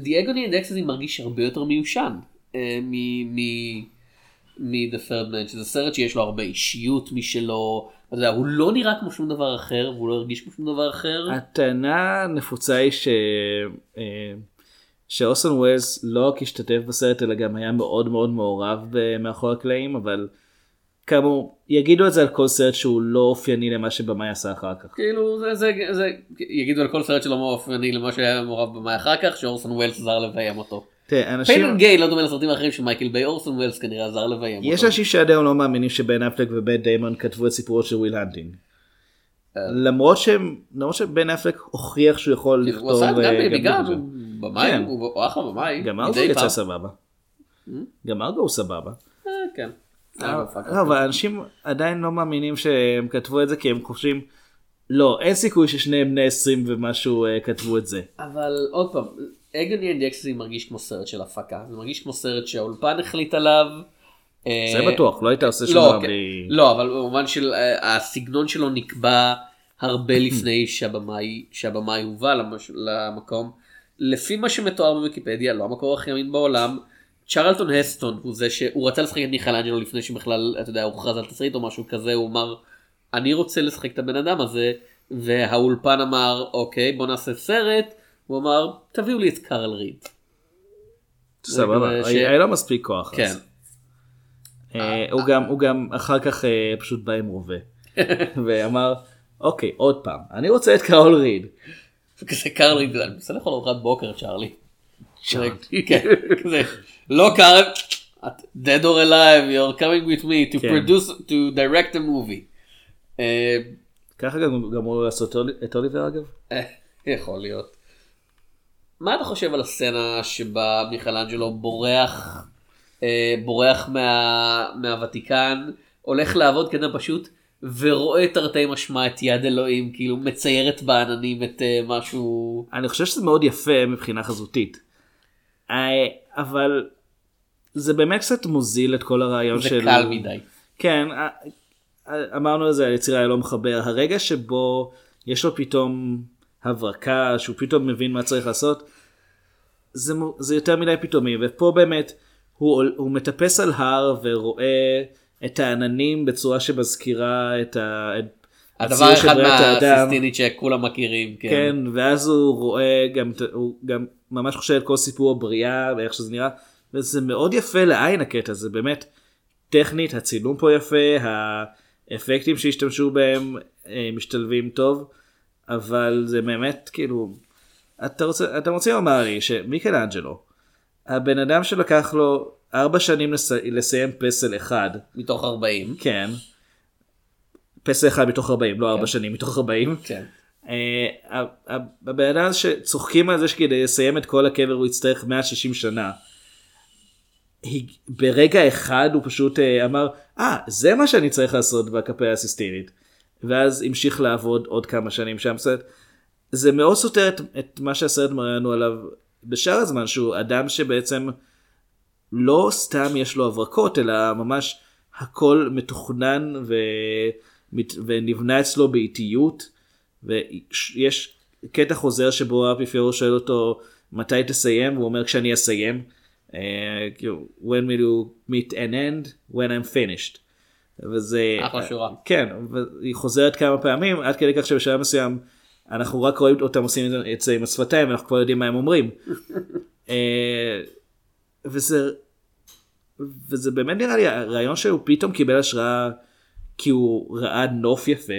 דיאגוני אנדקסי מרגיש הרבה יותר מיושן אה, מ-The Third Man שזה סרט שיש לו הרבה אישיות משלו אתה יודע, הוא לא נראה כמו שום דבר אחר והוא לא הרגיש כמו שום דבר אחר. הטענה הנפוצה היא ש... אה, שאורסון וולס לא רק השתתף בסרט אלא גם היה מאוד מאוד מעורב מאחורי הקלעים אבל כאמור יגידו את זה על כל סרט שהוא לא אופייני למה שבמאי עשה אחר כך. כאילו זה, זה, זה יגידו על כל סרט שלו מאופייני למה שהיה מעורב במה אחר כך שאורסון וולס עזר לביים אותו. תראה, אנשים, Pain Gain לא דומה לסרטים האחרים של מייקל ביי אורסון וולס כנראה עזר לביים אותו. יש אנשים שעד היום לא מאמינים שבן אפלק ובן דיימון כתבו את סיפורו של וויל האנטינג. אה. למרות שהם למרות שבן אפלק הוכיח שהוא יכול כאילו, הוא עשה לכתוב את גם אה, גם, בזה. הוא במאי, כן. הוא אחלה במאי. גם ארגו יצא. סבבה. גם ארגו הוא סבבה. אה, כן. לא, אבל אנשים עדיין לא מאמינים שהם כתבו את זה כי הם חושבים לא אין סיכוי ששניהם בני 20 ומשהו אה, כתבו את זה. אבל עוד פעם, Agony and Ecstasy מרגיש כמו סרט של הפקה, זה מרגיש כמו סרט שהאולפן החליט עליו. זה אה, בטוח לא היית עושה שום לא, דבר כן. בלי... לא, אבל במובן של אה, הסגנון שלו נקבע הרבה *clears throat* לפני שהבמאי שהבמאי הובא למקום. לפי מה שמתואר בוויקיפדיה, לא המקור הכי אמין בעולם, צ'רלטון הסטון הוא זה שהוא רצה לשחק את מיכלנג'לו לפני שבכלל, אתה יודע, הוכרז על תסריט או משהו כזה, הוא אמר, אני רוצה לשחק את הבן אדם הזה, והאולפן אמר, אוקיי, בוא נעשה סרט, הוא אמר, תביאו לי את קארל ריד. סבבה, היה לו מספיק כוח. כן. אז. אה, הוא גם הוא גם אחר כך אה, פשוט בא עם רובה. *laughs* ואמר אוקיי עוד פעם אני רוצה את קאול ריד. קארל ריד, אני מנסה לאכול ארוחת בוקר צ'ארלי. כן, *laughs* כזה, לא את dead or alive, you're coming with me to כן. produce, to direct a movie. אה, ככה גם גמרו לעשות את אוליבר אגב. אה, יכול להיות. מה אתה חושב על הסצנה שבה מיכלנג'לו בורח, אה, בורח מה, מהוותיקן, הולך לעבוד כדי פשוט, ורואה תרתי משמע את יד אלוהים, כאילו מציירת בעננים את משהו... אני חושב שזה מאוד יפה מבחינה חזותית. אה, אבל זה באמת קצת מוזיל את כל הרעיון זה של... קל מדי. כן, אה, אה, אמרנו את זה, היצירה לא מחבר. הרגע שבו יש לו פתאום הברקה, שהוא פתאום מבין מה צריך לעשות, זה, זה יותר מדי פתאומי, ופה באמת הוא, הוא מטפס על הר ורואה את העננים בצורה שמזכירה את ה... את הדבר אחד. מהסיסטינית שכולם מכירים, כן. כן, ואז הוא רואה גם, את- הוא גם ממש חושב על כל סיפור הבריאה ואיך שזה נראה, וזה מאוד יפה לעין הקטע הזה, באמת טכנית, הצילום פה יפה, האפקטים שהשתמשו בהם אה, משתלבים טוב, אבל זה באמת כאילו, אתה רוצה, אתה רוצה לומר לי שמיקלאנג'לו, הבן אדם שלקח לו ארבע שנים לס... לסיים פסל אחד, מתוך 40. כן, פסל אחד מתוך 40, לא ארבע שנים מתוך 40, כן. אה, הבן אדם שצוחקים על זה שכדי לסיים את כל הקבר הוא יצטרך 160 שנה. ברגע אחד הוא פשוט אה, אמר אה זה מה שאני צריך לעשות בקפלה הסיסטינית. ואז המשיך לעבוד עוד כמה שנים שם. זה מאוד סותר את, את מה שהסרט מראה לנו עליו בשאר הזמן שהוא אדם שבעצם לא סתם יש לו הברקות אלא ממש הכל מתוכנן ו... ונבנה אצלו באיטיות ויש קטע חוזר שבו האפיפיור שואל אותו מתי תסיים והוא אומר כשאני אסיים. אה, כאילו, when will you meet an end when I'm finished. וזה אחלה שורה. כן והיא חוזרת כמה פעמים עד כדי כך שבשלב מסוים אנחנו רק רואים אותם עושים את זה עם השפתיים ואנחנו כבר יודעים מה הם אומרים. *laughs* אה, וזה וזה באמת נראה לי הרעיון שהוא פתאום קיבל השראה כי הוא ראה נוף יפה.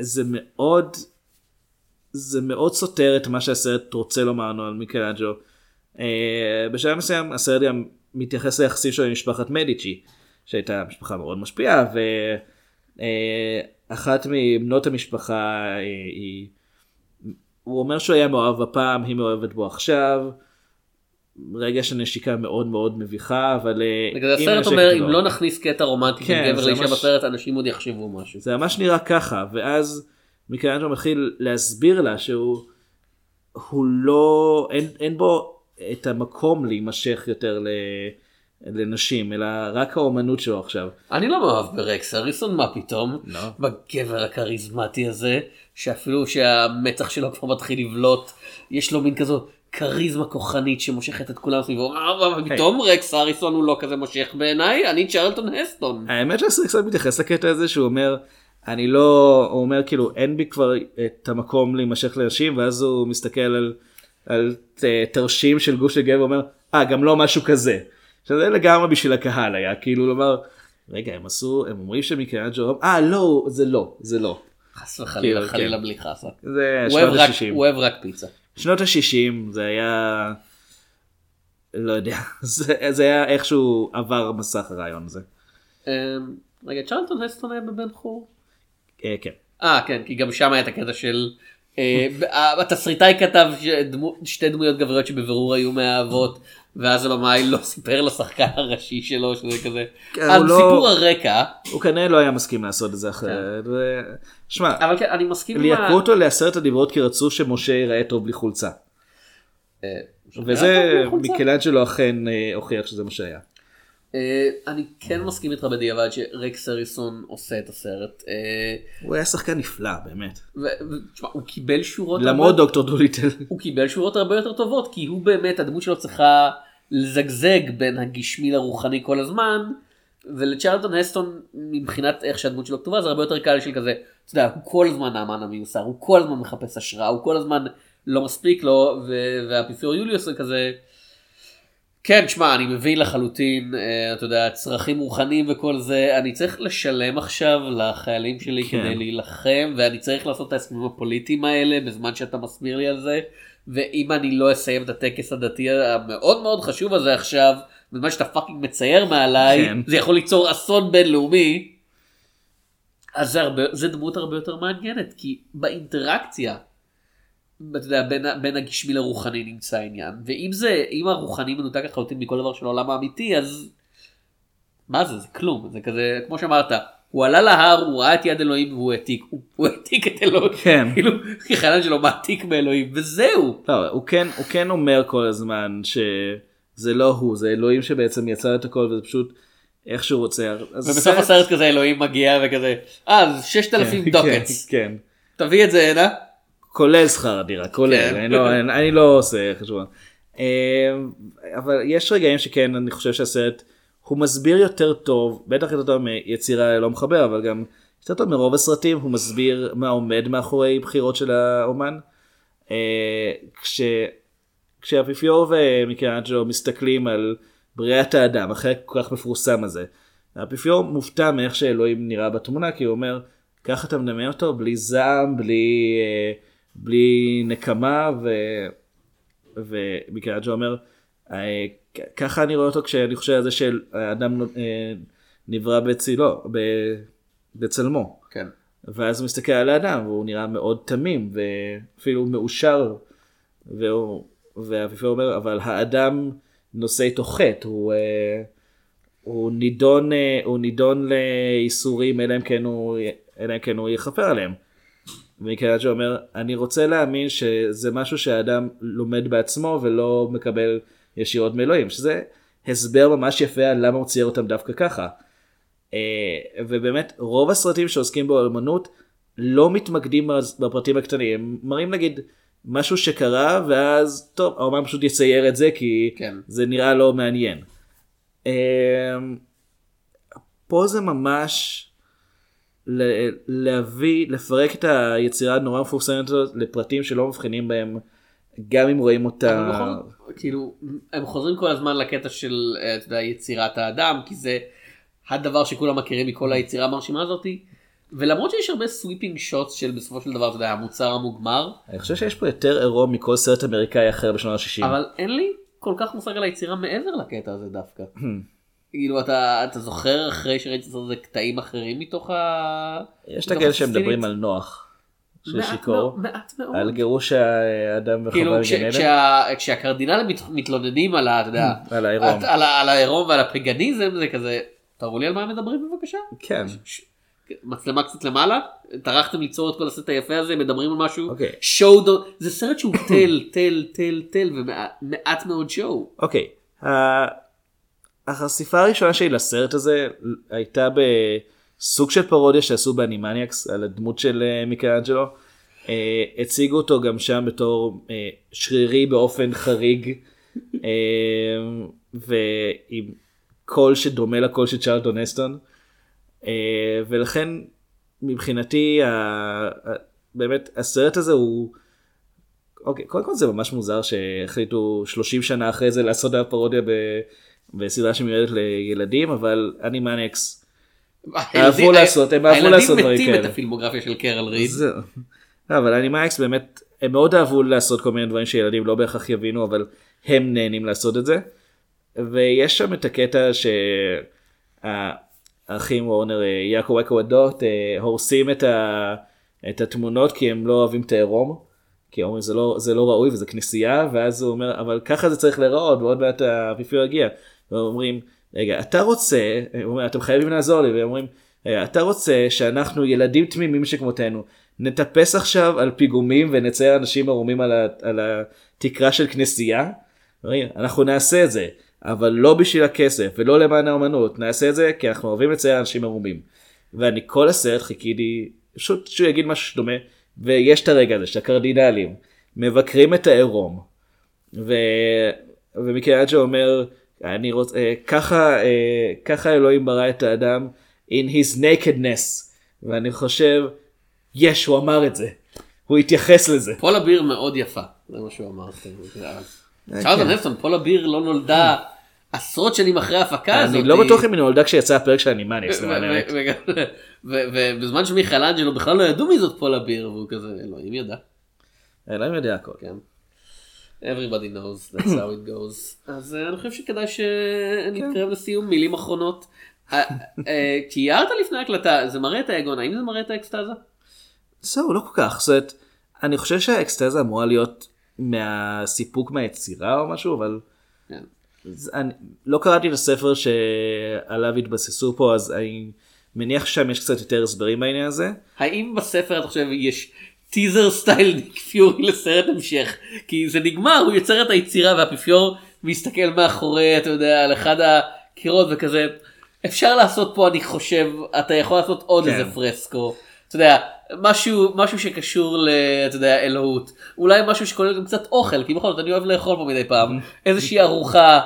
זה מאוד זה מאוד סותר את מה שהסרט רוצה לומר לנו על מיקלאנג'ו. אה, בשלב מסוים הסרט גם מתייחס ליחסים שלו עם משפחת מדיצ'י שהייתה משפחה מאוד משפיעה ואחת מבנות המשפחה אה, היא הוא אומר שהוא היה מאוהב הפעם היא מאוהבת בו עכשיו רגע של נשיקה מאוד מאוד מביכה אבל אה, בגלל הסרט אומר. אם לא נכניס קטע רומנטי כן, בין גבר לאישה ממש- בסרט אנשים עוד יחשבו משהו. זה ממש נראה ככה ואז מיקלנג'ו מתחיל להסביר לה שהוא הוא לא אין, אין בו את המקום להימשך יותר ל, לנשים אלא רק האומנות שלו עכשיו. אני לא מאוהב ברקס אריסון מה פתאום לא. בגבר הכריזמטי הזה שאפילו שהמצח שלו כבר מתחיל לבלוט יש לו מין כזו כריזמה כוחנית שמושכת את כולם סביבו אה, אבל פתאום רקס אריסון הוא לא כזה מושך בעיניי אני צ'רלטון הסטון. האמת קצת מתייחס לקטע הזה שהוא אומר אני לא הוא אומר כאילו אין בי כבר את המקום להימשך לנשים ואז הוא מסתכל על, על תרשים של גוף של גבר ואומר אה גם לא משהו כזה. שזה לגמרי בשביל הקהל היה כאילו לומר רגע הם עשו הם אומרים שמיקלנג'ו אה לא זה לא זה לא. חס וחלילה כאילו, חלילה כן. בלי חסה. זה שנות רק- ה-60. הוא אוהב רק פיצה. שנות ה-60 זה היה לא יודע *laughs* זה, זה היה איכשהו עבר מסך הרעיון הזה. אמ, רגע צ'רלטון הסטון היה בבן חור? אה, כן. אה כן כי גם שם היה את הקטע של אה, התסריטאי כתב שתי דמויות גבריות שבבירור היו מהאבות ואז הבמאי לא סיפר לשחקן הראשי שלו שזה כזה. כן, אז לא- סיפור הרקע הוא כנראה לא היה מסכים לעשות את זה אחרת. ו- שמע אבל כן אני מסכים עם ה- ליהקו אותו לעשרת הדיברות כי רצו שמשה ייראה טוב בלי חולצה. אה, וזה. מיקלנג'לו אכן אה, הוכיח שזה מה שהיה. אה, אני כן מסכים איתך בדיעבד שרקס אריסון עושה את הסרט. אה, הוא היה שחקן נפלא באמת. ותשמע, הוא קיבל שורות למרות הרבה- דוקטור דוליטל. *laughs* הוא קיבל שורות הרבה יותר טובות כי הוא באמת הדמות שלו צריכה לזגזג בין הגשמי לרוחני כל הזמן ולצ'רלטון הסטון מבחינת איך שהדמות שלו כתובה זה הרבה יותר קל של כזה אתה יודע הוא כל הזמן האמן המיוסר הוא כל הזמן מחפש השראה הוא כל הזמן לא מספיק לו והאפיפיור יוליוס זה כזה. כן שמע אני מבין לחלוטין אה, אתה יודע צרכים רוחניים וכל זה אני צריך לשלם עכשיו לחיילים שלי כן. כדי להילחם ואני צריך לעשות את ההסכמים הפוליטיים האלה בזמן שאתה מסביר לי על זה ואם אני לא אסיים את הטקס הדתי המאוד מאוד חשוב הזה עכשיו בזמן שאתה fucking מצייר מעליי כן. זה יכול ליצור אסון בינלאומי. אז זה, הרבה, זה דמות הרבה יותר מעניינת כי באינטראקציה אתה יודע, בין, בין הגשמי לרוחני נמצא העניין ואם זה אם הרוחני מנותק לחלוטין מכל דבר של העולם האמיתי אז מה זה זה כלום זה כזה כמו שאמרת הוא עלה להר הוא ראה את יד אלוהים והוא העתיק הוא, הוא העתיק את אלוהים כן. כאילו החייל שלו מעתיק מאלוהים וזהו לא, הוא כן, הוא כן אומר כל הזמן שזה לא הוא, זה אלוהים שבעצם יצר את הכל וזה פשוט איך שהוא רוצה. ובסוף הסרט כזה אלוהים מגיע וכזה אה זה 6,000 כן, דוקטס כן, כן. תביא את זה הנה. כולל שכר הדירה, כולל, כן. אני לא- אני אני לא עושה חשבון. אה, אבל יש רגעים שכן, אני חושב שהסרט, הוא מסביר יותר טוב, בטח יותר טוב מיצירה לא מחבר, אבל גם יותר טוב מרוב הסרטים, הוא מסביר מה עומד מאחורי בחירות של האומן. אה, כש... כשאפיפיור ומיקלאנג'לו מסתכלים על בריאת האדם, החלק כל כך מפורסם הזה, האפיפיור מופתע מאיך שאלוהים נראה בתמונה, כי הוא אומר, ככה אתה מדמיין אותו בלי זעם, בלי, אה, בלי נקמה, ו... ומיקלאנג'לו אומר, "אה, ככה אני רואה אותו כשאני חושב על זה שהאדם אה, נברא בצילו, בצלמו. כן. ואז הוא מסתכל על האדם והוא נראה מאוד תמים ואפילו מאושר. והוא, והאפיפיור אומר אבל האדם נושא איתו חטא הוא, אה, הוא נידון אה, הוא נידון לייסורים אלא אם כן הוא אלא אם כן הוא יכפר עליהם. ומיקלאג'ו אומר אני רוצה להאמין שזה משהו שהאדם לומד בעצמו ולא מקבל ישירות מאלוהים שזה הסבר ממש יפה על למה הוא צייר אותם דווקא ככה. אה, ובאמת רוב הסרטים שעוסקים באמנות לא מתמקדים בפרטים הקטנים הם מראים נגיד משהו שקרה ואז טוב האומן פשוט יצייר את זה כי כן. זה נראה לא מעניין. אה, פה זה ממש להביא לפרק את היצירה הנורא מפורסמת הזאת לפרטים שלא מבחינים בהם גם אם רואים אותה. בכל כאילו הם חוזרים כל הזמן לקטע של אה, יודע, יצירת האדם כי זה הדבר שכולם מכירים מכל היצירה המרשימה הזאתי ולמרות שיש הרבה sweeping shots של בסופו של דבר אתה יודע המוצר המוגמר אני חושב שיש פה יותר עירום מכל סרט אמריקאי אחר בשנות ה-60. אבל אין לי כל כך מושג על היצירה מעבר לקטע הזה דווקא. כאילו אתה אתה זוכר אחרי שראיתי את זה קטעים אחרים מתוך ה... יש את מתוך הכאלה שהם הסצנית? מדברים על נוח. של שיכור, מעט מאוד. על גירוש האדם כאילו וחווה כש- בגן עדן. כשה- כשהקרדינלים מת- מתלוננים על ה... אתה יודע, *laughs* על העירום. ועל הפגניזם זה כזה, תראו לי על מה הם מדברים בבקשה. כן. מצלמה קצת למעלה, טרחתם ליצור את כל הסט היפה הזה, מדברים על משהו, אוקיי. שואו, דו- זה סרט שהוא תל, תל, תל, תל, ומעט מאוד שואו. אוקיי, ה- החשיפה הראשונה שלי לסרט הזה הייתה בסוג של פרודיה שעשו באנימניאקס על הדמות של אה, מיקלאנג'לו. אה, הציגו אותו גם שם בתור אה, שרירי באופן חריג אה, ועם קול שדומה לקול של צ'רלטון הסטון אה, ולכן מבחינתי ה- ה- באמת הסרט הזה הוא אוקיי, קודם כל זה ממש מוזר שהחליטו 30 שנה אחרי זה לעשות הפרודיה בסדרה שמיועדת לילדים, אבל Animaniacs אהבו לעשות, הם אהבו לעשות דברים הילדים מתים את כאלה. הפילמוגרפיה של קרול ריד. לא, אבל Animaniacs באמת, הם מאוד אהבו לעשות כל מיני דברים שילדים לא בהכרח יבינו, אבל הם נהנים לעשות את זה. ויש שם את הקטע שהאחים וורנר, אה, יעקב אקו הדות, אה, הורסים את, ה... את התמונות כי הם לא אוהבים את העירום. כי אומרים זה לא, זה לא ראוי וזה כנסייה, ואז הוא אומר, אבל ככה זה צריך להיראות, ועוד מעט האפיפיור יגיע. ואומרים, רגע, אתה רוצה, אומר, אתם חייבים לעזור לי, והם אומרים, רגע, אתה רוצה שאנחנו ילדים תמימים שכמותנו, נטפס עכשיו על פיגומים ונצייר אנשים ערומים על, ה, על התקרה של כנסייה? אנחנו נעשה את זה, אבל לא בשביל הכסף ולא למען האומנות, נעשה את זה כי אנחנו אוהבים לצייר אנשים ערומים. ואני כל הסרט חיכיתי, פשוט שהוא יגיד משהו דומה, ויש את הרגע הזה שהקרדינלים מבקרים את העירום, ו... ומיקלאנג'ו אומר, אני רוצה, אה, ככה, אה, ככה אלוהים ברא את האדם in his nakedness, ואני חושב, יש, הוא אמר את זה, הוא התייחס לזה. פולה ביר מאוד יפה, זה מה שהוא אמר. אה, צ'ארלטון כן. הסטון, פולה ביר לא נולדה עשרות שנים אחרי ההפקה הזאת. אני לא בטוח אם היא נולדה כשיצא הפרק של ו- ובזמן שמיכאלנג'לו בכלל לא ידעו מי זאת פולה ביר, והוא כזה, אלוהים ידע. אלוהים יודע הכל. כן. Everybody knows, that's how it goes. *coughs* אז אה, אני חושב שכדאי שנתקרב לסיום, מילים אחרונות. אה, אה, כי הערת לפני ההקלטה, זה מראה את היגון, האם זה מראה את האקסטזה? זהו, לא כל כך. זאת אני חושב שהאקסטזה אמורה להיות מהסיפוק מהיצירה או משהו, אבל כן. אני לא קראתי את הספר שעליו התבססו פה, אז אני מניח ששם יש קצת יותר הסברים בעניין הזה. האם בספר אתה חושב יש טיזר סטייל ניק פיורי לסרט המשך? כי זה נגמר, הוא יוצר את היצירה והאפיפיור מסתכל מאחורי, אתה יודע, על אחד הקירות וכזה, אפשר לעשות פה, אני חושב, אתה יכול לעשות עוד כן. איזה פרסקו. אתה יודע, משהו, משהו שקשור ל... אתה יודע, אלוהות. אולי משהו שכולל גם קצת אוכל, כי בכל זאת אני אוהב לאכול פה מדי פעם. איזושהי ארוחה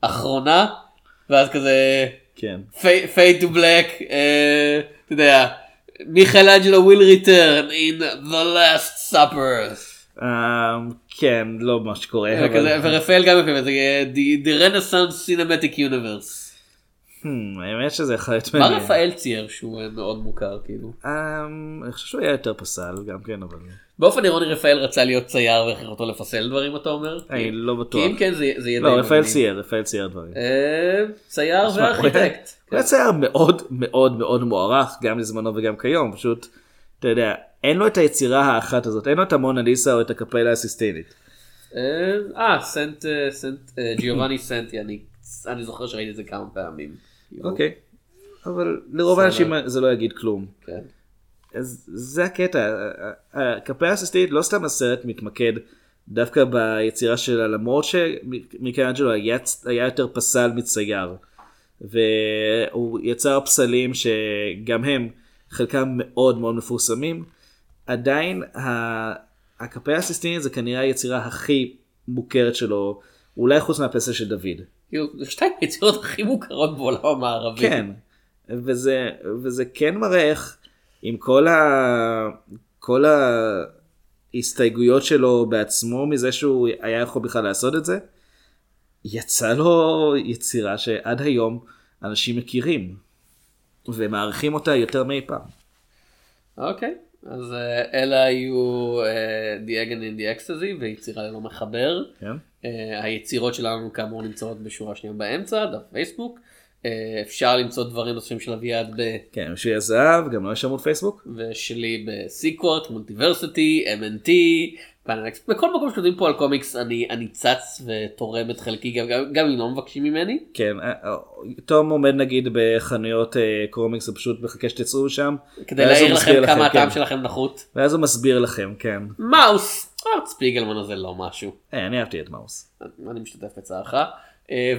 אחרונה, ואז כזה... כן. to black, אה, אתה יודע, מיכאל אנג'לו will return in the last supper. אה, כן, לא מה שקורה. אבל- וכזה, ורפאל גם יפה, זה יהיה the, renaissance cinematic universe. Hmm, האמת שזה יכול להיות מה מעניין. רפאל צייר שהוא אה, מאוד מוכר כאילו? אה, אני חושב שהוא היה יותר פסל גם כן, אבל באופן אירוני רפאל רצה להיות צייר והכריח אותו לפסל דברים אתה אומר? אני לא כי בטוח. אם כן זה זה יהיה די לא, רפאל. צייר, רפאל צייר דברים. אה, צייר וארכיטקט. הוא היה צייר מאוד מאוד מאוד מוערך גם לזמנו וגם כיום פשוט אתה יודע אין לו את היצירה האחת הזאת אין לו את המונליסה או את הקפלה הסיסטינית. אה, אה, סנט, אה, סנט, אה, ג'יובאני סנטי, אני אני זוכר שראיתי את זה כמה פעמים. אוקיי. אבל לרוב. האנשים זה לא יגיד כלום. כן. אז זה הקטע הקפלה הסיסטינית לא סתם הסרט מתמקד דווקא ביצירה שלה למרות שמיקלאנג'לו היה, היה יותר פסל מצייר. והוא יצר פסלים שגם הם חלקם מאוד מאוד מפורסמים. עדיין הקפלה הסיסטינית זה כנראה היצירה הכי מוכרת שלו אולי חוץ מהפסל של דוד. כאילו, זה שתיים היצירות הכי מוכרות בעולם המערבי. כן, וזה, וזה כן מראה איך עם כל, ה, כל ההסתייגויות שלו בעצמו מזה שהוא היה יכול בכלל לעשות את זה, יצא לו יצירה שעד היום אנשים מכירים ומעריכים אותה יותר מאי פעם. אוקיי, אז אה, אלה היו אה, The Agony in the Ecstasy ויצירה ללא מחבר. כן? אה, היצירות שלנו כאמור נמצאות בשורה שנייה באמצע, דף פייסבוק. אה, אפשר למצוא דברים נוספים של אביעד ב... כן, בשביל הזהב, גם לא יש עמוד פייסבוק. ושלי בסיקוורט, מולטיברסיטי, MNT, פאנלקס, בכל מקום שכותבים פה על קומיקס אני, אני צץ ותורם את חלקי גם, גם, גם אם לא מבקשים ממני. כן, אה, אה, תום עומד נגיד בחנויות קומיקס ופשוט מחכה שתצאו שם. כדי להעיר לכם כמה כן. הטעם שלכם נחות. ואז הוא מסביר לכם, כן. מאוס! ארט ספיגלמן הזה לא משהו. אה, אני אהבתי את מאוס. אני משתתף בצערך.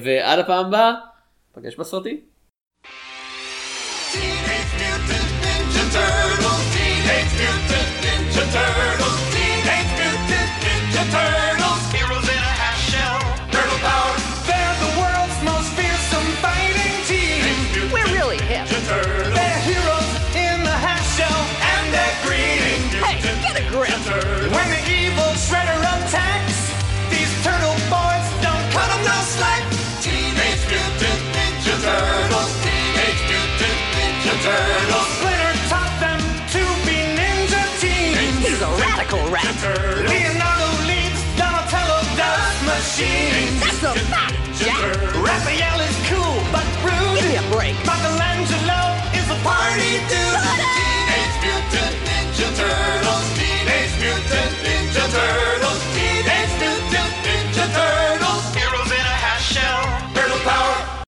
ועד הפעם הבאה, פגש בסרטים. Heroes in machine.